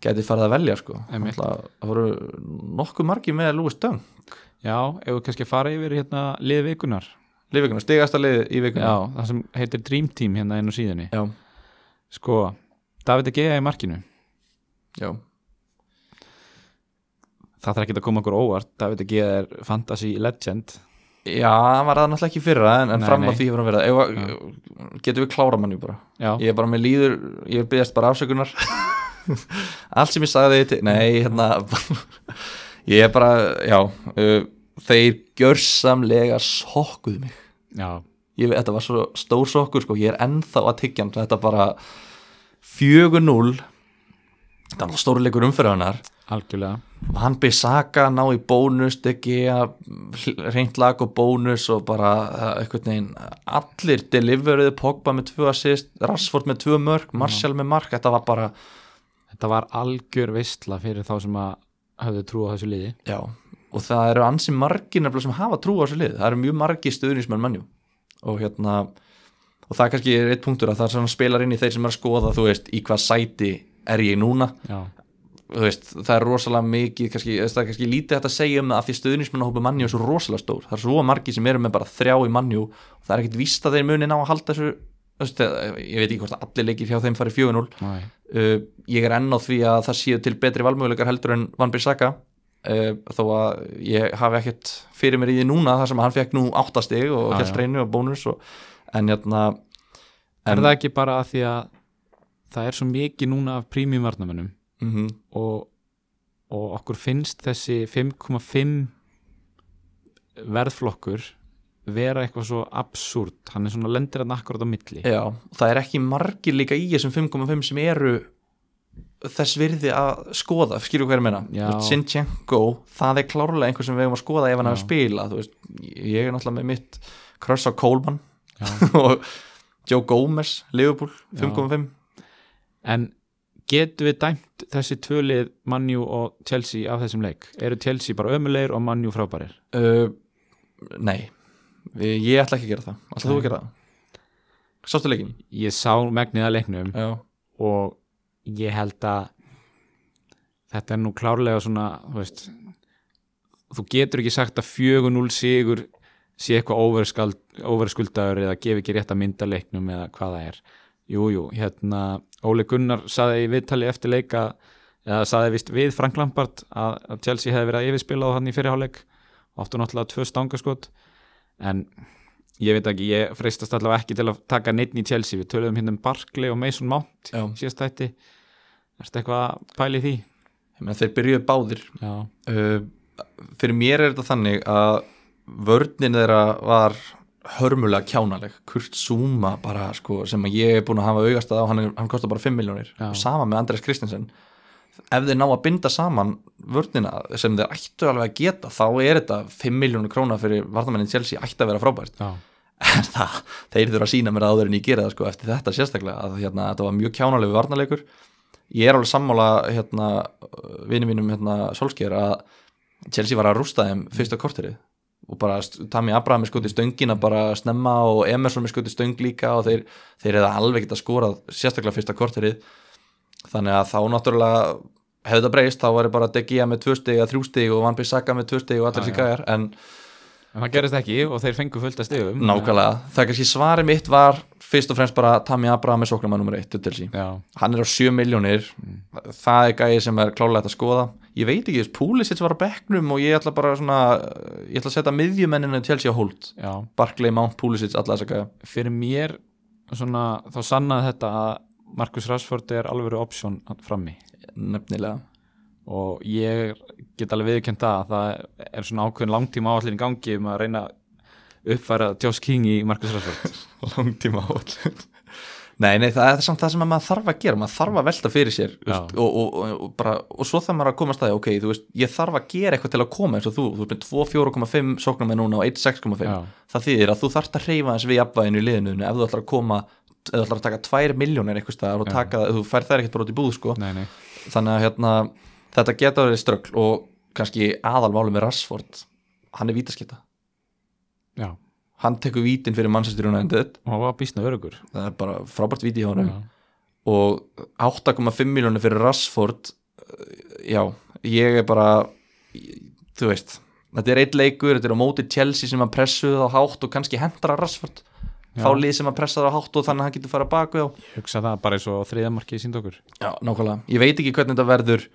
gæti farið að velja sko. Það voru nokkuð margi með Lewis Dunk. Já, ef við kannski fara yfir hérna lið vikunar liðvikuna, stigasta lið í vikuna Já, það sem heitir Dream Team hérna á síðunni. Já, Sko, David De Gea í markinu. Já. Það þarf ekki að koma okkur óvart. David De Gea er fantasy legend. Já, hann var náttúrulega ekki fyrra en, en Nei, fram á því hefur hann verið Ef, Getum við klára manni bara? Já, Ég er bara með líður, ég er byggðast bara afsökunar (laughs) Allt sem ég sagði til Nei, hérna (laughs) Ég er bara, já uh, Þeir gjörsamlega sokkuðu mig. Já, ég, Þetta var svo stór sokkur sko. Ég er ennþá að tyggja hann Þetta bara 4-0 Þetta var stórleikur umferðanar algjörlega. Hann byrði Saka ná í bónus Degi reynd lag og bónus og bara einhvern veginn allir deliveruðu Pogba með tvö assist, Rashford með tvö mörg Martial með mark, þetta var bara Þetta var algjör veistla fyrir þá sem að höfðu trú á þessu liði. Já, og það eru ansi margir nefnilega sem hafa trú á þessu lið, það eru mjög margir stöðnismenn mannjú og hérna og það er kannski eitt punktur að það er spilar inn í þeir sem er að skoða, þú veist, í hvað sæti er ég núna. Já, þú veist, það er rosalega mikið kannski, það er kannski lítið hægt að segja um það af því stuðnismannahópa mannjú er svo rosalega stór. Það er svo margið sem eru með bara þrjá í mannjú og það er ekkit víst að þeir muni ná að halda þessu ég veit ekki hvort að allir leikir hjá þeim farið 4-0 næ, uh, ég er enn á því að það séu til betri valmöguleikar heldur en Van Bissaka. Uh, þó að ég hafi ekkert fyrir mér í því núna þar sem hann fekk nú áttastig og já. reynu og bónus og, en hérna Er það ekki bara að því að það er svo mikið núna af prímjum varnamönnum mm og og okkur finnst þessi 5,5 verðflokkur vera eitthvað svo absúrt hann er svona lendir að nakkur á milli. Já, það er ekki margir líka í þessum 5,5 sem eru þess virði að skoða, er að meina? Sinchenko, það er klárlega einhver sem við hefum að skoða ef hann að spila veist, ég er náttúrulega með mitt kross á Já. (laughs) og Joe Gomez, Liverpool 5,5 en getum við dæmt þessi tvölið Manju og Chelsea af þessum leik? Eru Chelsea bara ömulegir og Manju frábærir? Uh, Nei, ég, ætla ekki að gera það. Ætla þú að gera það? Sástu leikin? ég sá megnið að leiknum Já, og ég held að þetta er nú klárlega svona þú veist þú getur ekki sagt að 4-0 sigur sé eitthvað overskuldaður eða gefi ekki rétt að mynda leiknum eða hvað það er. Jújú, jú, hérna Óli Gunnar saði í viðtali eftir leika eða saði vist við Frank Lampard að, Chelsea hefði verið að yfirspila á hann í fyrirháleik áttu náttúrulega tvö stangaskot en ég veit ekki, ég freistast allavega ekki til að taka neitt í Chelsea, við töluðum hérna um Barkley og Mason Mount síðast þætti. Erstu eitthvað að pæli því? Þeir byrjuðu báðir. Uh, Fyrir mér er þetta þannig að vörnin þeirra var hörmulega kjánaleg. Kurt Zuma bara sko sem ég er búin að hafa augast að á hann, hann kostar bara 5 miljónir og sama með Andres Kristensen ef þeir ná að binda saman vörnina sem þeir ættu alveg að geta þá er þetta 5 miljónir króna fyrir vartamennin Chelsea ætti að vera frábært. Já, en það, þeir þurfa að sína mér áður en ég gera það sko eftir þetta sérstaklega að hérna, þetta var mjög kjánalegu varnarleikur. Ég er alveg sammála hérna, vinni mínum hérna, Solskjær að Chelsea var að rústa þeim fyrsta korterið. Og bara Tammy Abraham er skotið stöngina bara snemma og Emerson er skotið stöng líka og þeir, þeir hefða alveg geta skorað sérstaklega fyrsta korterið þannig að þá náttúrulega hefði það breyst, þá var ég bara De Gea með tvö stig eða þrjú stig og Van Bissaka með tvö stig og allir já. gæjar en en það gerist ekki og þeir fengu fullt að stigum. Nákvæmlega, það kannski svari mitt var fyrst og fremst bara Tammy Abraham er sóknarmann nummer 1 til. Já, Hann er á 7 miljónir það er gæði sem er klálega að skoða. Ég veit ekki, Púlisits var á bekknum og ég ætla bara svona ég ætla að setja miðjumenninu til síðan hold. Já. Barkley, Mount, Púlisits, alla þess Marcus Rashford er alveg option frammi. Nefnilega. Og ég get alveg viðkjönd það að það er svona ákveðin langtíma áallin í gangi um að reyna að uppfæra Josh King í Marcus Rashford. (laughs) Langtíma hold Nei, nei, það er samt það sem að maður þarf að gera. Maður þarf að velta fyrir sér veist, og, og, og, bara, og svo þarf maður að komast að ok, þú veist, ég þarf að gera eitthvað til að koma eins og þú, þú veist með 2,4,5 sóknar með núna og 1,6,5 Já. það þýðir að þú þarft að hreyfa þess við jafnvæginu í liðinu ef þú ætlar að koma þú ætlar að taka 2 miljónir eitthvað staðar og taka, þú fær þær ekkert bara út í búð sko. Nei, nei, þannig að hérna, þetta geta verið ströggl og kannski aðalmáli með Rashford hann er vítaskita já. Hann tekur vítin fyrir Manchester United. Og hann var býstna örugur það er bara frábært víti hjá honum. Já. og 8,5 miljónir fyrir Rashford eh, já, ég er bara þú veist þetta er eitt leikur, þetta er á móti Chelsea sem að pressuðu á hátt og kannski hendra Rashford Já. fá lið sem að pressa það á hátt og þannig að hann getur fara baku á Ég hugsa það bara eins og þriðamarkið sínd okkur. Já, nákvæmlega, ég veit ekki hvernig þetta verður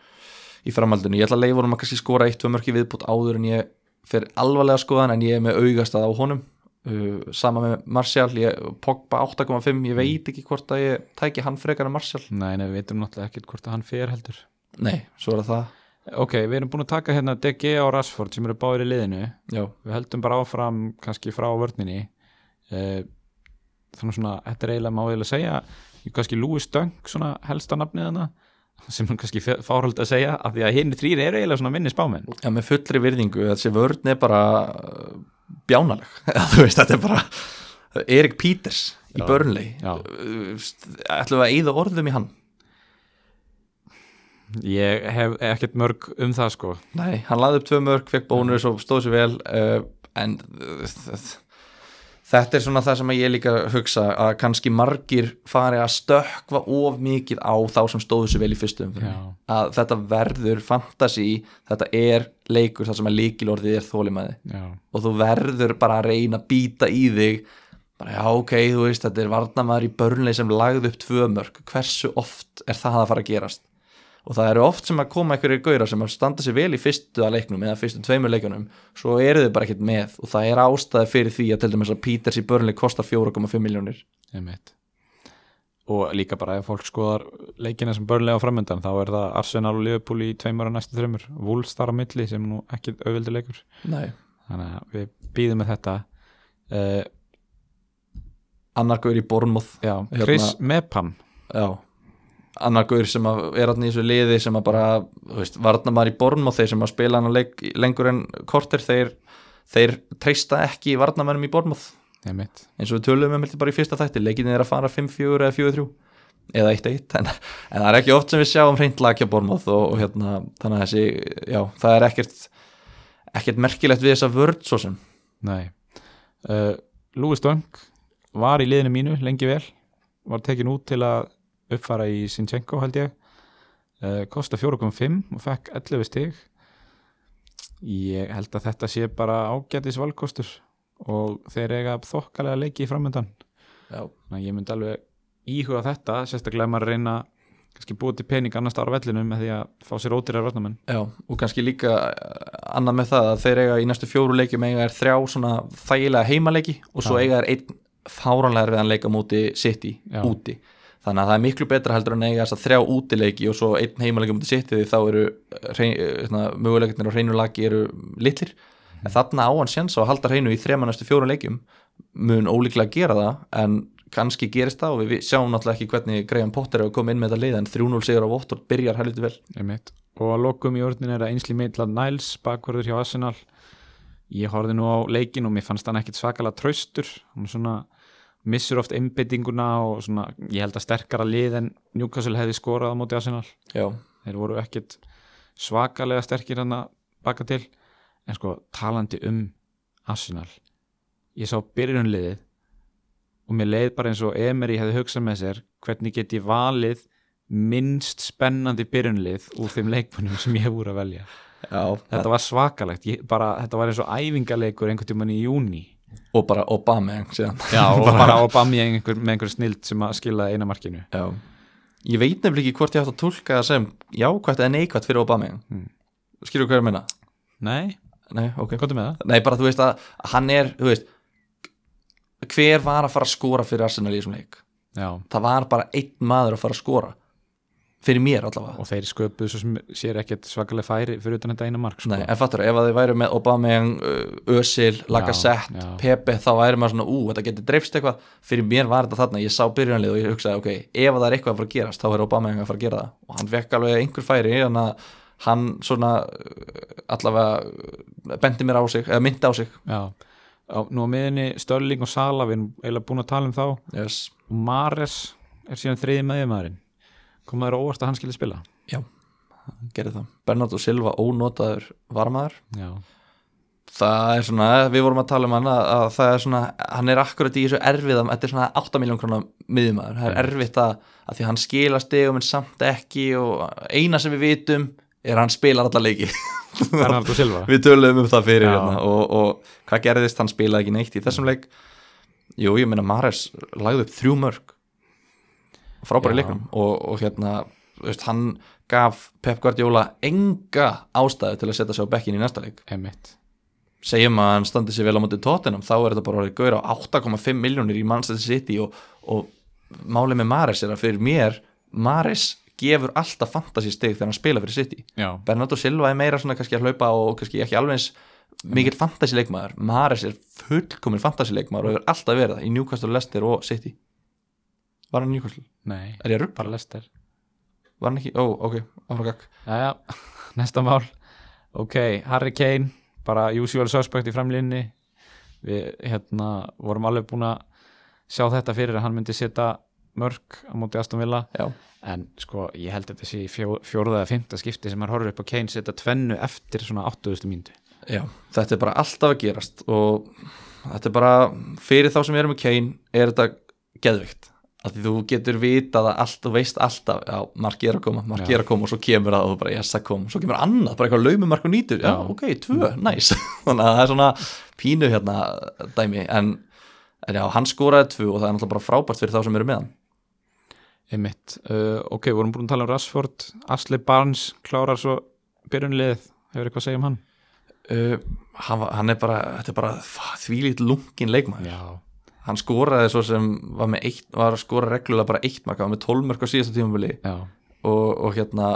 í framhaldinu, ég ætla að leifa honum að kannski skora eitt, tvö mörki viðbútt áður en ég fer alvarlega að skoða hann en ég er með augastað á honum. Uh, sama með Martial, ég, Pogba 8,5 ég veit ekki hvort að ég tæki hann frekar en Martial. Nei, nei, við veitum náttúrulega ekkert hvort að hann fer heldur. Nei, svo er það Ok, við erum búin að taka hérna DG og Rashford sem eru báðir í liðinu. Já, Við heldum bara áfram kannski frá vörninni. Uh, Þannig svona, þetta er eiginlega má eiginlega segja kannski Louis Dunk svona helsta nafnið hana sem er kannski fárhald að segja af því að hinn þrýr eru eiginlega svona minni spámenn. Já, með fullri virðingu, þessi vörn er bara uh, bjánaleg, (laughs) þú veist, þetta er bara Erik Peters í já. Uh, ætlum við að eyða orðum í hann? Ég hef ekkert mörg um það sko. Nei, hann laði upp tvö mörg, fekk bónus og stóð sér vel uh, en uh, þetta er svona það sem ég líka hugsa að kannski margir fari að stökkva of mikið á þá sem stóðu sér vel í fyrstu umfyrir Já. að þetta verður fantasi þetta er leikur þar sem að líkilorðið er þólimaði og þú verður bara að reyna að býta í þig bara já ok, þú veist þetta er varnamaður í börnleik sem lagði upp tvö mörg hversu oft er það að fara að gerast og það eru oft sem að koma einhverjir gaurar sem að standa sér vel í fyrstu að leiknum eða fyrstu tveimur leikunum, svo eru þau bara ekkert með. Og það er ástæði fyrir því að til dæmis að Peters í börnleik kostar 4,5 miljónir og líka bara ef fólk skoðar leikina sem börnlega á framöndan þá er það Arsenal og Liverpool í tveimur að næstu þreymur Wolves þar á milli sem nú ekki auðvildi leikur. Nei. þannig að við býðum með þetta. Uh, annar gaur í Bournemouth. Já, Hérna- Chris Mepham já annar gaur sem er hann í þessu liði sem að bara, þú veist, varna maður í Bournemouth þeir sem að spila hann leik lengur en korter þeir, þeir treysta ekki varnamennum í einmitt. Eins og við tölum um heldur bara í fyrsta þætti leikinni er að fara 5-4 eða 4-3 eða 1-1 en, en það er ekki oft sem við sjáum hreint lakja Bournemouth og, og hérna, þannig að þessi, já, það er ekkert ekkert merkilegt við þessa vörd svo sem. Nei. Uh, Louis Dunk var í liðinu mínu lengi vel var tekin út til að uppfara í Sinchenko held ég. Uh, kosta 4.5 og fekk 11 stig. Ég held að þetta sé bara ágætis valkostur og þeir eiga þokkalega leiki í framöndan ég myndi alveg íhuga þetta sérstaklega maður reyna kannski búið til pening annars ára vellinu með því að fá sér ódýrar varnamenn já, og kannski líka eh, annað með það að þeir eiga í næstu fjóru leikjum eiga er þrjá svona þægilega heimaleiki og svo eiga er einn fáranlega við hann leika múti City Já. úti þannig að það er miklu betra heldur en eiga þess að þrjá útileiki og svo einn heimaleiki múti City því þá eru uh, möguleikarnir á hreinu lagi eru litlir. En þarna á hann séns að halda hreinu í þrema næstu fjóru leikjum. Mun ólíklega gera það en kannski gerist það og við sjáum náttúrulega ekki hvernig Graham Potter hefur komið inn með þetta lið en 3-0 sigur á Vottord byrjar helviti vel. Einmitt. og að lokum í orðin er að einsli meitla Niles bakverður hjá Arsenal. Ég horfði nú á leikin og mér fannst hann ekkit svakalega traustur. Hann svona missur oft einbyttinguna og svona ég held að sterkara lið en Newcastle hefði skorað á móti Arsenal. Já, þeir voru ekkit svakalega sterkir hann að baka til. En sko talandi um Arsenal ég sá byrjunliðið og mér leið bara eins og Emery hefði hugsað með sér hvernig get ég valið minnst spennandi byrjunlið úr þeim leikmennum sem ég hef úr að velja. Já þetta var svakalegt, ég, bara, þetta var eins og æfingaleikur einhvern tímann í júni og bara Obama síðan Já, og (laughs) bara Obama einhver, með einhver snild sem að skila eina markinu Já. Ég veit nefnilega ekki hvort ég átt að tólka það sem jákvætt eða neikvætt fyrir Obama Mm. Skilur hvað ég meina? Nei, Nei, ok komdu með það Nei, bara þú veist að hann er, þú veist hver var að fara að skora fyrir Arsenal í þessum leik? Já, Það var bara einn maður að fara að skora fyrir mér allavega. Og þeir sköpuðu svo sem sér ekkert svakalega færi fyrir utan þetta eina mark sko. Nei, en fattur, ef að þið væru með Aubameyang, uh, Özil, Lacazette. Pepe þá væri maður svona, ú, þetta getur dreifst eitthvað. Fyrir mér var þetta þarna, ég sá byrjanlið og ég hugsaði, ok, ef að það er eitthvað að fara að gerast þá er Aubameyang að fara að gera það. Og hann fekk alveg einhver færi, þannig að hann svona uh, allavega uh, bendi mér á sig, eða myndi á sig. Já, á, nú á miðinni Störling og Sala, við erum eiginlega búin að tala um þá. Og yes. Mares er síðan þriði meðjumæðurinn kom það óvart að hann skilja spila? Gerði það, Bernardo Silva ónotaður varmaður Já, það er svona, við vorum að tala um hann að, að það er svona, hann er akkurat í þessu erfiðam, þetta er svona 8 miljón krónar miðjumæður, það er erfitt að, að því hann skila stegum en samt ekki og eina sem við vitum er hann spilar alla leiki. Bernardo (laughs) Silva. Við töluðum um það fyrir Já. hérna og, og hvað gerðist, hann spilaði ekki neitt í þessum leik. Jú, ég meina Mares lagði upp þrjú mörg frábæri leiknum og, og hérna, veist, hann gaf Pep Guardiola enga ástæðu til að setja sig á bekkin í næsta leik. Emmett segjum að hann standi sér vel á móti tóttinum þá er þetta bara orðið gaur á 8,5 miljónir í Manchester City og, og málið með Mares er að fyrir mér Mares gefur alltaf fantasy stig þegar hann spila fyrir City. Já, Bernardo Silva er meira svona kannski að hlaupa og kannski ekki alveg eins mikill fantasy leikmaður Mares er fullkomin fantasy leikmaður og hefur alltaf verið það í Newcastle, Leicester og City var hann Newcastle? nei, Er ég að rugga? bara Lester Var hann ekki? Ó, ok, áfragak Jæja, (laughs) næsta mál. Ok, Harry Kane bara usual suspect í framlínni við hérna vorum alveg búin að sjá þetta fyrir að hann myndi setja mörg á móti Aston Villa. Já, en sko ég held að þetta sé í fjó, fjórða eða fymta skipti sem hann horfir upp á Kane setja tvennu eftir svona 8000 mínútu. Já, þetta er bara alltaf að gerast og þetta er bara fyrir þá sem erum með Kane er þetta geðvikt að þú getur vitað að allt og veist alltaf, já, marki er að koma, marki er að koma og svo kemur það og þú bara, yes, það kom, svo kemur annað, bara eitthvað laumimark og nýtur, já, Já. ok, tvö, næs (laughs) þannig að það er svona pínu hérna dæmi, en, en já, hann skoraði tvö og það er náttúrulega bara frábært fyrir þá sem eru með hann. Einmitt, uh, ok, vorum búin að tala um Rashford. Ashley Barnes klárar svo byrjunlið, hefur eitthvað að segja um hann? Uh, hann, hann er bara, þetta er bara þvílít lungin leikmaður. Já, hann skoraði svo sem var, eitt, var að skora reglulega bara eitt mark, hann var með 12 mörg á síðasta tímabili. Já, og, og hérna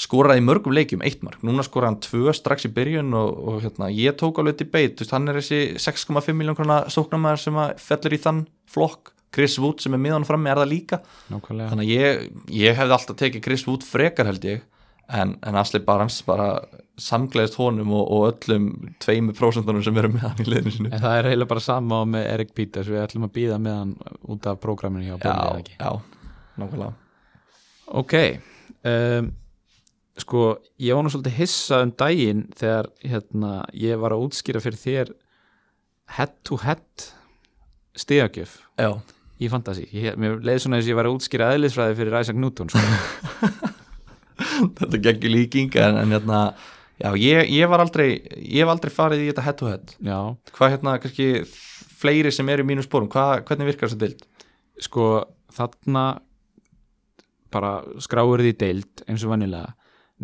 skoraði í mörgum leikjum eitt mark. Núna skoraði hann tvö strax í byrjun og, og hérna, ég tók alveg til beit. Veist, hann er þessi 6,5 miljón krona sóknarmæður sem fellur í þann flokk. Chris Wood sem er miðan frammi er það líka? Nákvæmlega. Þannig að ég, ég hefði alltaf tekið Chris Wood frekar held ég en, en Asli Barnes bara samgleðist honum og, og öllum tveimu prósentunum sem eru með hann í liðinu. Sinu En það er eiginlega bara sama á með Erik Peters. Við ætlum að býða með hann út af prógraminu hjá Bólli eða já, ekki? Já, nákvæmlega. Ok um, sko, ég nú svolítið hissa um daginn þegar hérna, ég var að útskýra fyrir þér head to head stigagjöf já, í Fantasí ég, mér leiði svona þess að ég var að útskýra eðlisfræði fyrir Isaac Newton sko. (laughs) þetta geggjur líking en, en hérna, já, ég, ég var aldrei ég hef aldrei farið í þetta head to head. Já, hvað hérna, kannski fleiri sem eru í mínum spórum, hvað, hvernig virkar þetta dild? sko þarna bara skráir því deild eins og vanilega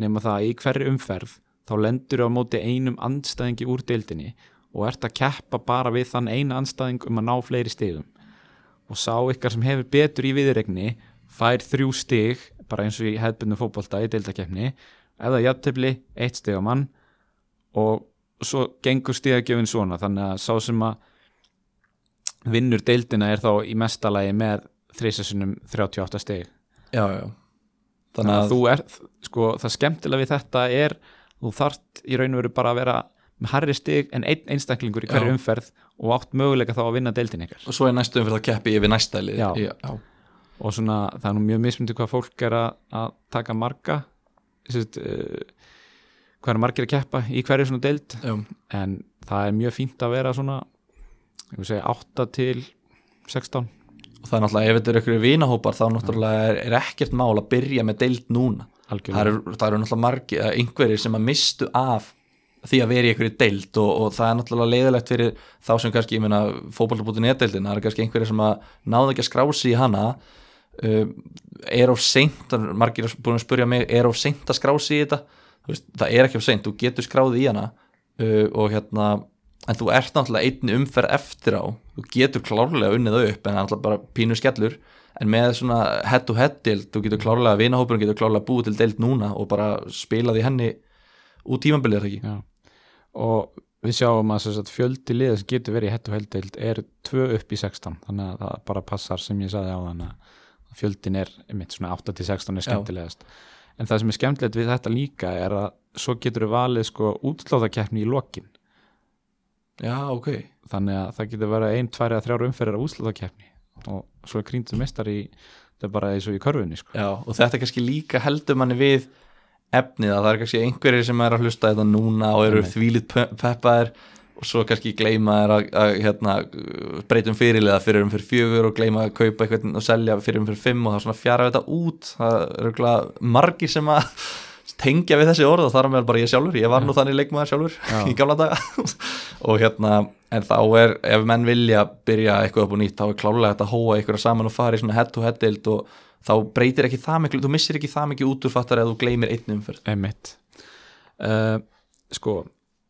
nema það að í hverri umferð þá lendur á móti einum andstæðingi úr deildinni og ert að keppa bara við þann eina andstæðing um að ná fleiri stigum. Og sá ykkar sem hefur betur í viðregni fær þrjú stig bara eins og í hefðbundum fótbolta í deildakefni eða jafntefli, eitt stig á mann og svo gengur stigagjöfin svona þannig að sá sem að vinnur deildina er þá í mestalagi með þrísasunum 38 stig já, já þannig að þú er, sko, það skemmtilega við þetta er, þú þarft í raun og veru bara að vera með harri stig en einn einstaklingur í hverju Já. umferð og átt möguleika þá að vinna deildin ykkar og svo er næstu umfyrir að keppi yfir næsta lið Já. já, já. Og svona, það er nú mjög mismundi hvað fólk er að, að taka marga sérst, uh, hvað er margir að keppa í hverju svona deild. Já. en það er mjög fínt að vera svona segja 8 til 16 og það er náttúrulega, ef þetta eru ykkur vinahópar þá náttúrulega er, er ekkert mál að byrja með deild núna. Það eru, það eru náttúrulega margir, eh, einhverjir sem að mistu af því að vera í einhverju deild og, og það er náttúrulega leiðilegt fyrir þá sem kannski, ég meina, fótballtabútin e-deildin það eru kannski einhverjir sem að náðu ekki að skrási í hana er of seint, margir er búin að spurja mig er of seint að skrási í þetta? Veist, það er ekki of seint, þú getur skráði í hana. Uh, og hérna en þú ert náttúrulega einni umferð eftir á. Þú getur klárlega unnið upp en náttúrulega bara pínu skellur. En með svona head to head deild, þú getur klárlega vinahópurinn getur klárlega búið til deild núna og bara spilað í henni út tímabilið er það ekki? Já. og við sjáum að, fjöldi liða sem getur verið í hettu heldeild er 2 upp í 16 þannig að það bara passar sem ég saði á þannig að fjöldin er einmitt svona 8 til 16 er Já. skemmtilegast. En það sem er skemmtilegt við þetta líka er að svo getur við valið sko útslóðakeppni í lokin. Já, ok. Þannig að það getur verið ein, tvær eða þrjár umferðir á útslóðakeppni og svo er krýndur mestar í það er bara eins og í körfunni sko. Já, og þetta kannski líka heldur manni við efnið að það er kannski einhverjir sem er að hlusta þetta núna og eru þvílit pe- peppaðir og svo kannski gleyma þær að, að hérna, breytum fyrirliða fyrir um fyrir fjögur og gleyma að kaupa eitthvað og selja fyrir um fyrir fimm og það er svona fjara þetta út. Það er örugglega margir sem að tengja við þessi orð og þar meðal bara ég sjálfur. Ég var nú þannig leikmaður sjálfur Já. (laughs) í gamla daga. Og hérna en þá er, ef menn vilja byrja eitthvað upp og nýtt, þá er klálega þetta að hóa ykkur saman og fara í svona head to head deild og þá breytir ekki það miklu, þú missir ekki það mikið út úr fattar eða þú gleymir einn umferð. Einmitt. Uh, Sko,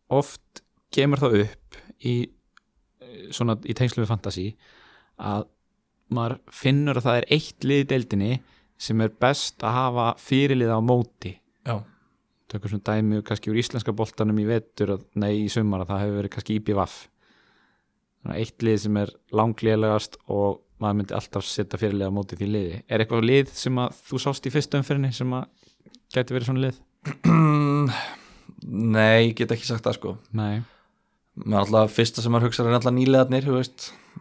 oft kemur það upp í eh, svona í tengslu við fantasi að maður finnur að það er eitt lið í deildinni sem er best að hafa fyrirlið á móti. Já, tökum svona dæmi kannski úr íslenska boltanum í vetur að, nei í sumar að það hefur verið kannski IPVAF eitt lið sem er langlélegast og maður myndi alltaf setja fyrirlið á móti því liði. Er eitthvað lið sem að þú sást í fyrstu umfyrinni sem að gæti verið svona lið? (clears throat) nei, ég get ekki sagt það sko. Nei maður alltaf, fyrsta sem maður hugsa er alltaf nýlegaðnir,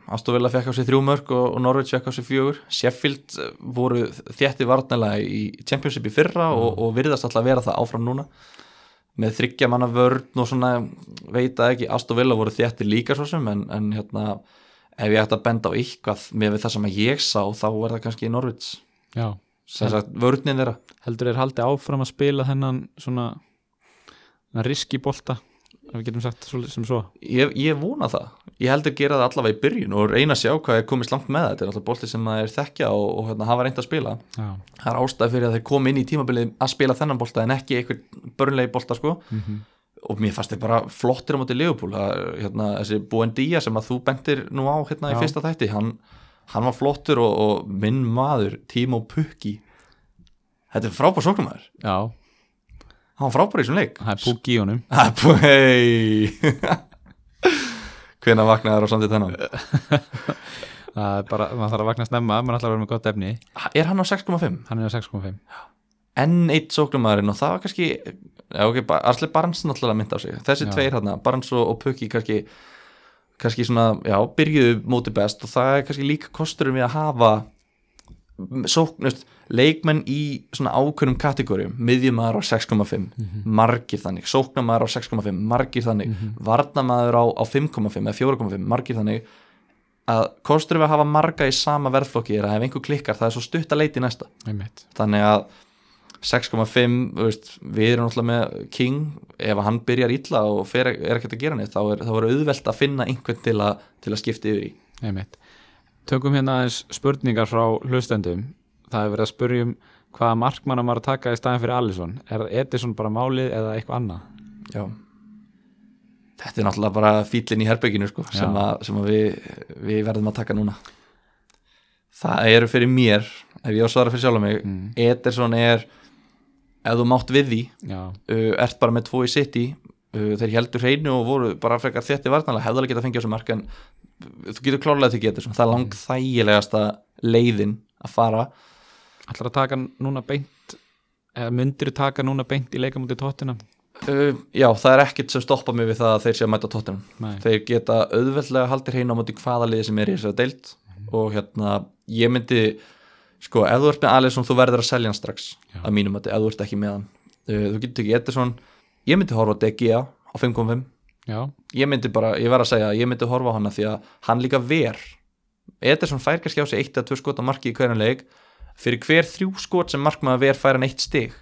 Astovilla fekk á sig þrjú mörg og, og Norwich fekk á sig fjögur. Sheffield eh, voru þétti varnarlega í Championship í fyrra og, og virðast alltaf vera það áfram núna. Með þryggja manna vörn og svona veit að ekki, Astovilla voru þétti líka svo sem en, en hérna ef ég ætti að benda á eitthvað með það sem að ég sá þá er það kannski Norwich. Já, sem sagt vörnin þeirra. Heldur er haldið áfram að spila þennan svona riski bolta ef við getum sagt sem svo. Ég, ég vona það, ég heldur gera það allavega í byrjun og reyna að sjá hvað er komist langt með þetta þetta er alltaf bolti sem það er þekkja og, og hérna, hafa reynd að spila. Já, það er ástæð fyrir að þeir komi inn í tímabilið að spila þennan bolta en ekki eitthvað börnlegi bolta sko. Mm og mér fannst þeir bara flottir á móti Leopold hérna, þessi Buendía sem að þú bentir nú á hérna í fyrsta þætti hann, hann var flottur og, og minn maður Timo Pukki. Þetta er frábær sóknumæður hann var frábær í þessum leik. Það er púk í honum. Hei (laughs) hvenær vaknaði þér á samtíð þennan? (laughs) Það er bara, maður þarf að vakna snemma maður ætlar að vera með gott efni. Er hann á 6,5 Hann er á 6.5 enn eitt sóknumæðurinn og það var kannski okay, Arsli Barnes náttúrulega mynd á sig. Þessi Já. tveir hérna, Barnes og, og Pukki kannski, kannski svona, já, byrjuðu móti best og það er kannski líka kosturum við að hafa sóknust, leikmenn í svona ákveðnum kategórium, miðjumæður á 6,5 margir þannig, sóknumæður á 6,5 margir þannig, mm varnamæður á, á 5,5 eða 4,5 margir þannig að kosturum við að hafa marga í sama verðflokki er að ef einhver klikkar það er svo stutt að leita í næsta. Einmitt. þannig að 6,5 þú veist, við erum náttúrulega með King ef hann byrjar illa og fer, er ekkert að gera neitt þá er, þá er auðvelt að finna einhvern til, a, til að skipta yfir í. Einmitt. Tökum hérna aðeins spurningar frá hlustendum Það er verið að spurja um hvaða markmann maður að taka í staðin fyrir Alisson. Er Edison bara málið eða eitthvað annað? Já. Þetta er náttúrulega bara fílinn í herbygginu sko, sem, að, sem að við, við verðum að taka núna. Það eru fyrir mér ef ég á að svara fyrir sjálf mig Mm. Ederson er ef þú mátt við því uh, ert bara með tvo í City uh, þeir heldur hreinu og voru bara frekar þétti vartanlega, hefðu alveg getað fengið á þessu mark en þú getur klárlega til getur það er lang þægilegasta leiðin að fara ætlar að taka núna beint eða myndir taka núna beint í leikamóti tóttina? uh, já, það er ekkert sem stoppa mig við það að þeir sé að mæta Nei, þeir geta auðveldlega haldir hreinu á móti hvaða liði sem er í þessari deild og hérna, ég myndi sko, ef þú ert með Alisson, þú verður að selja hann strax Já. að mínum að þú ert ekki með hann. Uh, þú getur ekki Ederson. Ég myndi horfa á DGA á 5.5 já, ég myndi bara, ég verð að segja ég myndi horfa á hana því að hann líka ver. Ederson fær kannski á sig eitt eða tvö skot að marki í hverjum leik fyrir hver þrjú skot sem markmaður ver fær hann eitt stig.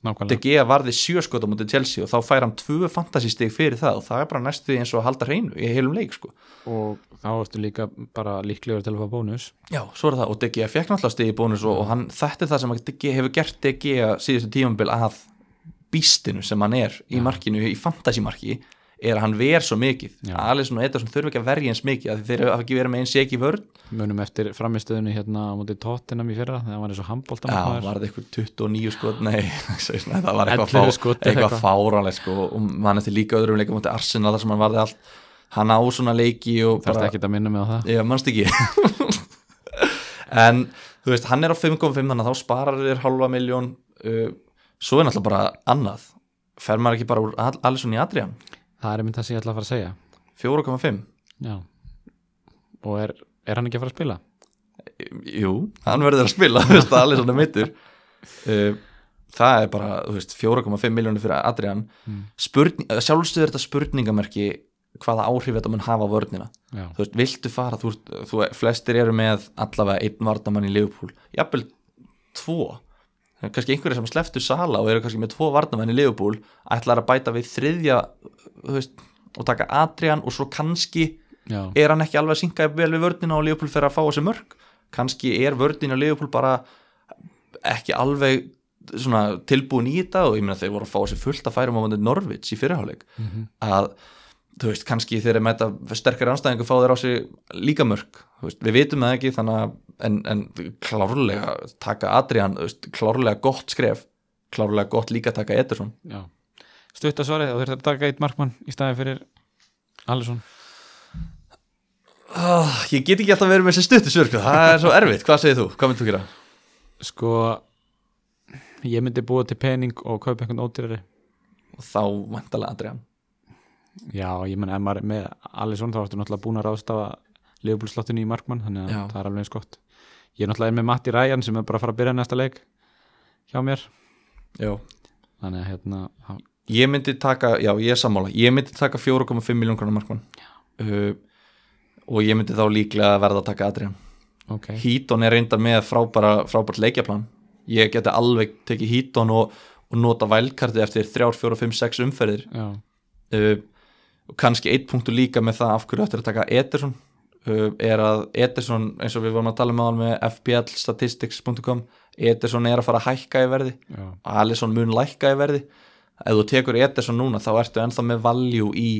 Nákvæmlega. De Gea varði sjö skot á mútið Chelsea og þá fær hann tvö fantasy stig fyrir það og það er bara næstu eins og að halda hreinu í heilum leik sko. og þá ertu líka bara líklegur til að fá bónus. Já, svo er það. Og De Gea fekk náttúrulega stig í bónus og, og hann, þetta er það sem Gea hefur gert De Gea síðustu tímambil að býstinu sem hann er í markinu, í fantasy marki er að hann ver svo mikið. Já. Alisson og Ederson þurfa ekki að verja eins mikið af því þeir hafa ekki verið með eins segi vörn. Munum eftir framistöðunni hérna á móti tóttinam í fyrra þegar hann var eins og Já, handbóltamarkmaður var það eitthvað 29 skot? Nei, (laughs) það var eitthvað, 11 fá, eitthvað fáranlega sko, og mann eftir líka öðrum leikum mútið Arsenal þar sem hann varði allt. Hann á svona leiki bara ekki að minna mig á það? Já, mannst ekki? (laughs) En, þú veist, hann er á 5.5 þannig að þá sparar þér halva miljón uh, Svo er náttúrulega bara annað. Fer maður ekki bara úr Al- Alisson í Adrian það er mynd það sem ég ætla að fara að segja. 4.5 já. Og er, er hann ekki að fara að spila? Jú, hann verður að spila (laughs) þú veist, Alisson er mittur uh, Það er bara, þú veist, 4,5 miljónir fyrir Adrian. Mm. Spurning, Sjálfstöður þetta spurningamerki hvaða áhrif þetta mun hafa á vörnina. Já, þú veist, viltu fara, þú, þú, flestir eru með allavega einn vardamann í Liverpool. Jafnvel tvo. Það er kannski einhverja sem sleftu sala og eru kannski með tvo vardamann í Liverpool ætlar að bæta við þriðja veist, og taka Adrian og svo kannski já, er hann ekki alveg að synka vel við vörnina og Liverpool fyrir að fá þessi mörg kannski er vörnina á Liverpool bara ekki alveg svona tilbúin í þetta og ég meina þeir voru að fá þessi fullt að færum á vandir Norvits í fyrirháleik Mhm. að þú veist, kannski þeir eru mæta sterkari anstæðingu fá þeir á sig líka mörg þú veist, við vitum það ekki þannig að en, en klárlega taka Adrian, þú veist, klárlega gott skref klárlega gott líka taka Ederson. Stutt að svarið, þá þurfti að taka eitt markmann í staði fyrir Alisson. Oh, ég get ekki alltaf verið með þessi stuttu svörku það er svo erfitt, hvað segir þú, hvað myndir þú gera? sko ég myndi búa til pening og kaupa einhvern ódýrari. Og þá vantalega Adrian já, ég menn ef maður er með Alisson þá ertu náttúrulega búin að ráðstafa liðbúlslottinu í markmann, þannig að Já. það er alveg eins gott. Ég er náttúrulega með Matti Ræjan sem er bara að fara að byrja næsta leik hjá mér. Já. þannig að hérna hann- ég myndi taka, já ég er sammála. Ég myndi taka 4,5 miljón krónar markmann. Uh, og ég myndi þá líklega verða að taka Adrian. Ok, Hítón er reyndar með frábæra, frábært leikjaplan. Ég geti alveg tekið Hítón og, og nota vælkarti eftir 3, 4, 5, 6 umferðir. Uh, og kannski eitt punktu líka með það af hverju ættir að taka Ederson uh, er að Ederson eins og við vorum að tala með hann með fplstatistics.com Ederson er að fara að hækka í verði já, Alisson mun lækka í verði. Ef þú tekur Ederson núna þá ertu ennþá með value í,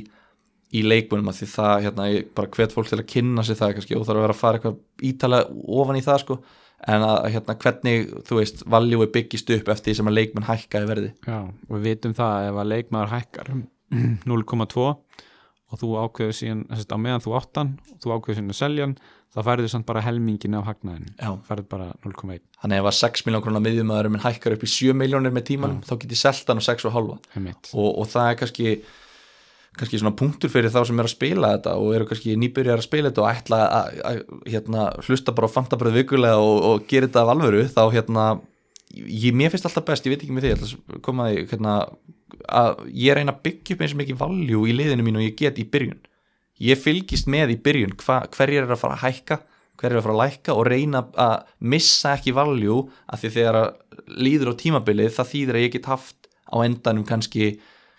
í leikmunum að því það, hérna, ég bara hvet fólk til að kynna sér það kannski og þarf að vera að fara eitthvað ítalega ofan í það sko. En að hérna hvernig, þú veist, er byggist upp eftir því sem að leikmenn hækka í verði. Já, og við vitum það ef að leikmaður hækkar um 0,2 og þú ákveður síðan á meðan þú áttan þú ákveður síðan að selja hann þá færðu samt bara helmingin af hagnaðin Já. færðu bara 0,1 þannig ef að 6 miljón krónar miðjumæður minn hækkar upp í 7 miljónir með tímanum þá get ég selt hann á 6,5 einmitt. og, og það er kannski kannski svona punktur fyrir þá sem er að spila þetta og eru kannski nýbyrjar að spila þetta og ætla að, að hérna, hlusta bara á fantabröð vikulega og, og gera þetta af alvöru þá hérna, ég, mér finnst alltaf best, ég veit ekki með því, ég ætla að koma að því hérna, að ég reyna að byggja upp eins og mikið valjú í liðinu mín og ég get í byrjun. Ég fylgist með í byrjun hva, hverjir er að fara að hækka hverjir er að fara að lækka og reyna að missa ekki valjú af því þegar að líður á tímabilið það þýðir að ég get haft á endanum kannski,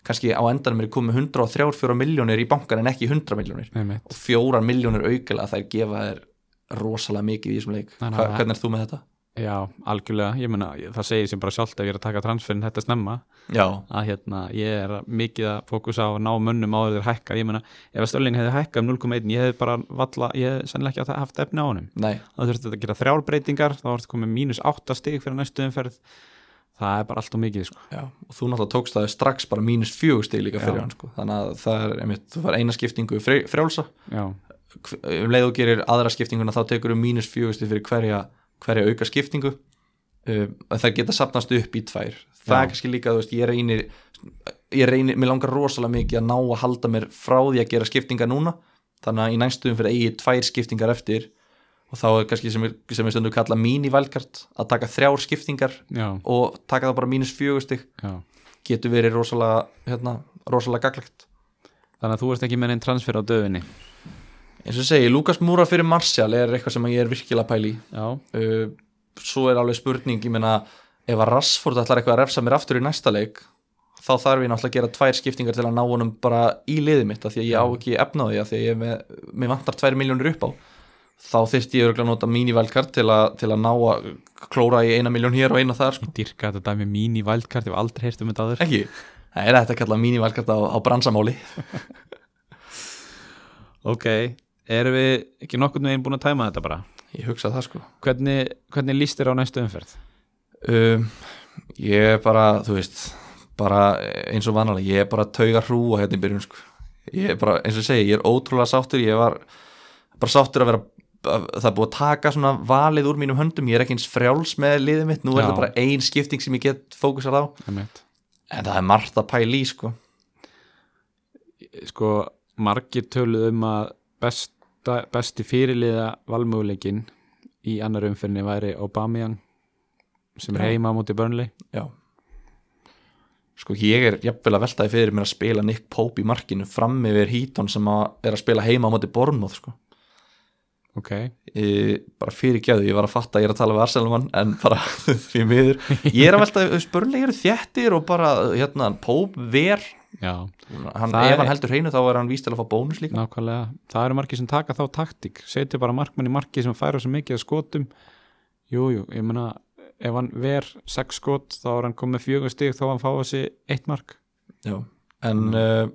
kannski á endanum er komið 134 miljónir í bankan en ekki 100 miljónir og fjórar miljónir aukilega þær gefa þær rosalega mikið í þessum leik. Hva, hvernig er þú með þetta? Já, algjörlega, ég meina það segir sem bara sjálft ef ég er að taka transferin þetta snemma. Já, að hérna, ég er mikið að fókusa á að ná mönnum á þeir hækka. Ég meina, ef að Stölling hefði hækkað um 0,1 ég hefði bara valla, ég hefði sennilega ekki haft efni á honum. Nei, þá þurfti að gera þrjár breytingar þá varst komið mínus 8 stig fyrir næstu umferð. Það er bara allt og mikið sko. já, og þú náttúrulega tókst það strax bara mínus fjögur stig líka fyrir Já. hann sko. þannig að það er, einmitt, þú fær eina skiptingu frjál- frjálsa, já, um leið og gerir aðra skiptinguna þá tekur þú mínus fjögur stig fyrir hverja, hverja auka skiptingu um, það geta sapnast upp í tvær. Það Já. er kannski líka, þú veist, ég reynir ég reynir, mér langar rosalega mikið að ná að halda mér frá því að gera skiptingar núna. Þannig að í næstum fyrir eigi tvær skiptingar eftir og þá er kannski sem, er- sem við stundum kalla mini-valkart að taka þrjár skiptingar já, og taka það bara mínus fjögustig getur verið rosalega hérna, rosalega gaglegt þannig að þú ert ekki með einn transfer á döfinni eins og segi, Lukas Múra fyrir Martial er eitthvað sem ég er virkilega pæli uh, svo er alveg spurning ég meina, ef að Rassford ætlar eitthvað að refsa mér aftur í næsta leik þá þarf ég náttúrulega að gera tvær skiptingar til að ná honum bara í liðið mitt af því að ég á ekki efna á því af því að ég með, mér vantar tvær miljónir upp á. Þá þyrfti ég örugglega að nota mini-valkart til, til að ná að klóra í eina miljón hér og eina þar sko. ég dyrka þetta dæmi mini wildcard, ég hef aldrei heyrt um þetta aður ekki, það er þetta að kalla mini-valkart á, á bransamáli? (laughs) Ok, erum við ekki nokkurn veginn búin að tæma þetta bara? Ég hugsa það sko. Hvernig, hvernig líst þér á næstu umferð? Um, ég er bara, þú veist bara eins og vanalega, ég er bara að tauga hrúa hérna í byrjun sko. ég er bara, eins og segi, ég er ótrúlega sáttur ég var bara sáttur að vera að, það er búið að taka svona valið úr mínum höndum, ég er ekki eins frjáls með liðið mitt, nú er Já. það bara ein skipting sem ég get fókusar á, en það er margt að pæla í sko, sko, margir töluð um að besta, besti fyrirliða valmöguleikin í annar umferðinni væri Aubameyang sem er heima á móti Burnley. Já. Sko ég er jafnvel að veltaði fyrir mér að spila Nick Pope í markinu fram yfir Heaton sem að er að spila heima á móti Bournemouth sko. Ok, e, bara fyrir gæðu, ég var að fatta að ég er að tala við Arsenalmann en bara (laughs) því miður. Ég er að velta, spörlega eru þjættir og bara, hérna, Póp, ver hann, ef hann heldur hreinu þá er hann víst til að fá bónus líka. Nákvæmlega. Það eru margir sem taka þá taktík. Setja bara markmann í marki sem færa svo mikið að skotum. Jújú, jú, ég meina ef hann ver sex skot þá er hann komið fjögur stig þó hann fá þessi eitt mark. Já. en uh,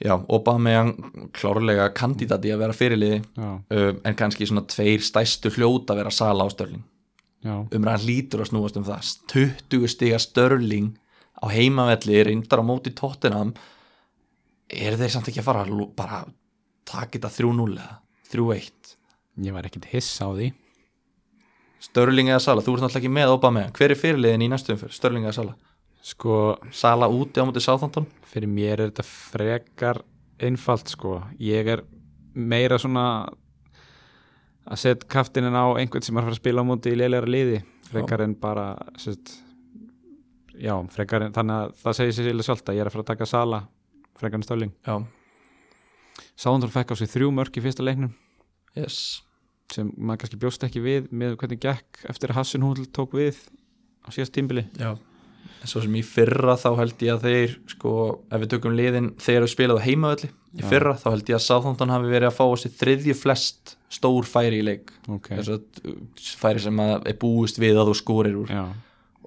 já, Aubameyang klárlega kandidati að vera fyrirliði. Um, en kannski svona tveir stæstu hljóta að vera Sala á Störling umræðan hlýtur að snúast um það. 20 stiga Störling á heimavelli reyndar á móti tóttinam er þeir samt ekki að fara bara taka þetta 3-0 eða 3-1 ég var ekkit hiss á því. Störling eða Sala, þú ert náttúrulega ekki með Aubameyang. Hver er fyrirliðin í næstu umfyrir, Störling eða Sala sko, Sala úti á móti Southampton? fyrir mér er þetta frekar einfalt sko. Ég er meira svona að setja kaftinin á einhvern sem er að fara að spila á móti í leilæra liði frekar en bara sett, já, frekar þannig að það segir sér sérlega sjálft að ég er að fara að taka Sala frekar en Stöling já, Sáðundar fekk á sig þrjú mörk í fyrsta leiknum. Yes. Sem maður kannski bjóst ekki við með hvernig gekk eftir að Hassenhúl tók við á síðast tímbili já. en svo sem í fyrra þá held ég að þeir sko, ef við tökum liðin þegar við spilaðu heimavelli. Í Já. fyrra þá held ég að Southampton hafi verið að fá þessi þriðju flest stór færi í leik. Okay. þess að uh, færi sem að er búist við að þú skórir úr. Já,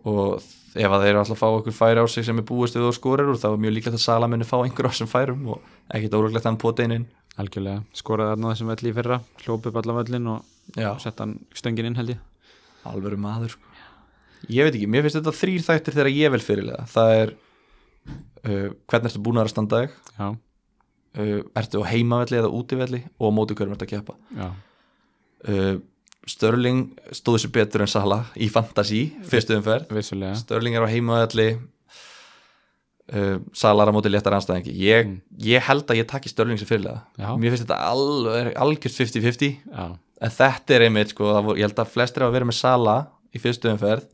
og ef að þeir alltaf fá okkur færi á sig sem er búist við og skorir úr þá er mjög líka að Sala muni fá einhver á þessum færum og ekkit óruglega þann poteininn algjörlega, skoraði þarna þessum velli í fyrra hljóp upp allan vellin og sett hann stöngin inn held ég. Alvöru maður sko. Ég veit ekki, mér finnst þetta þrýr þættir þegar ég vel fyrirlega það er uh, hvernig ertu búin að standa þig? Uh, ertu á heimavelli eða útivelli og móti hverjum ertu að keppa? Uh, Störling stóð sér betur en Sala í Fantasí, fyrstu umferð. Störling er á heimavelli. Uh, Sala er á móti léttar anstæðingi ég, Mm. ég held að ég takki Störling sér fyrirlega mér finnst þetta alveg algjört 50-50 já, en þetta er einmitt sko, ég held að flestir hafa verið með Sala í fyrstu umferð.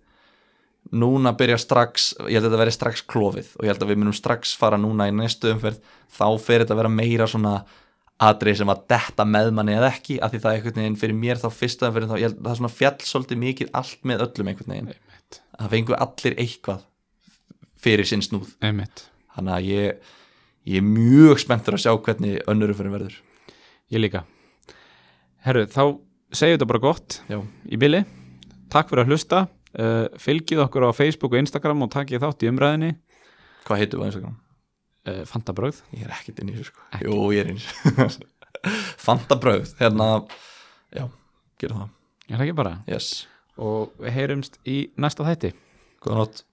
Núna byrja strax ég held að þetta veri strax klófið og ég held að við munum strax fara núna í næstu umferð. Þá fer þetta að vera meira svona atrið sem að detta með manni eða ekki af því það er einhvern veginn fyrir mér þá fyrsta þá ég það er svona fjall svolítið mikið allt með öllum einhvern veginn. Einmitt, það fengu allir eitthvað fyrir sinn snúð. Einmitt. Þannig að ég, ég er mjög spenntur að sjá hvernig önnur umferðin verður. Ég líka. Herru, þá segjum þetta bara gott Já. í bili, takk fyrir að hlusta. Uh, fylgið okkur á Facebook og Instagram og takkið þátt í umræðinni hvað heitum við á Instagram? Uh, Fantabröð, Ég er ekkert inn í þessu sko. Ekki. Jú, ég er inn í þessu. (laughs) Fanta brauð, hérna Já, gerum það. Er það ekki bara? Yes, og við heyrumst í næsta þætti. Góða nótt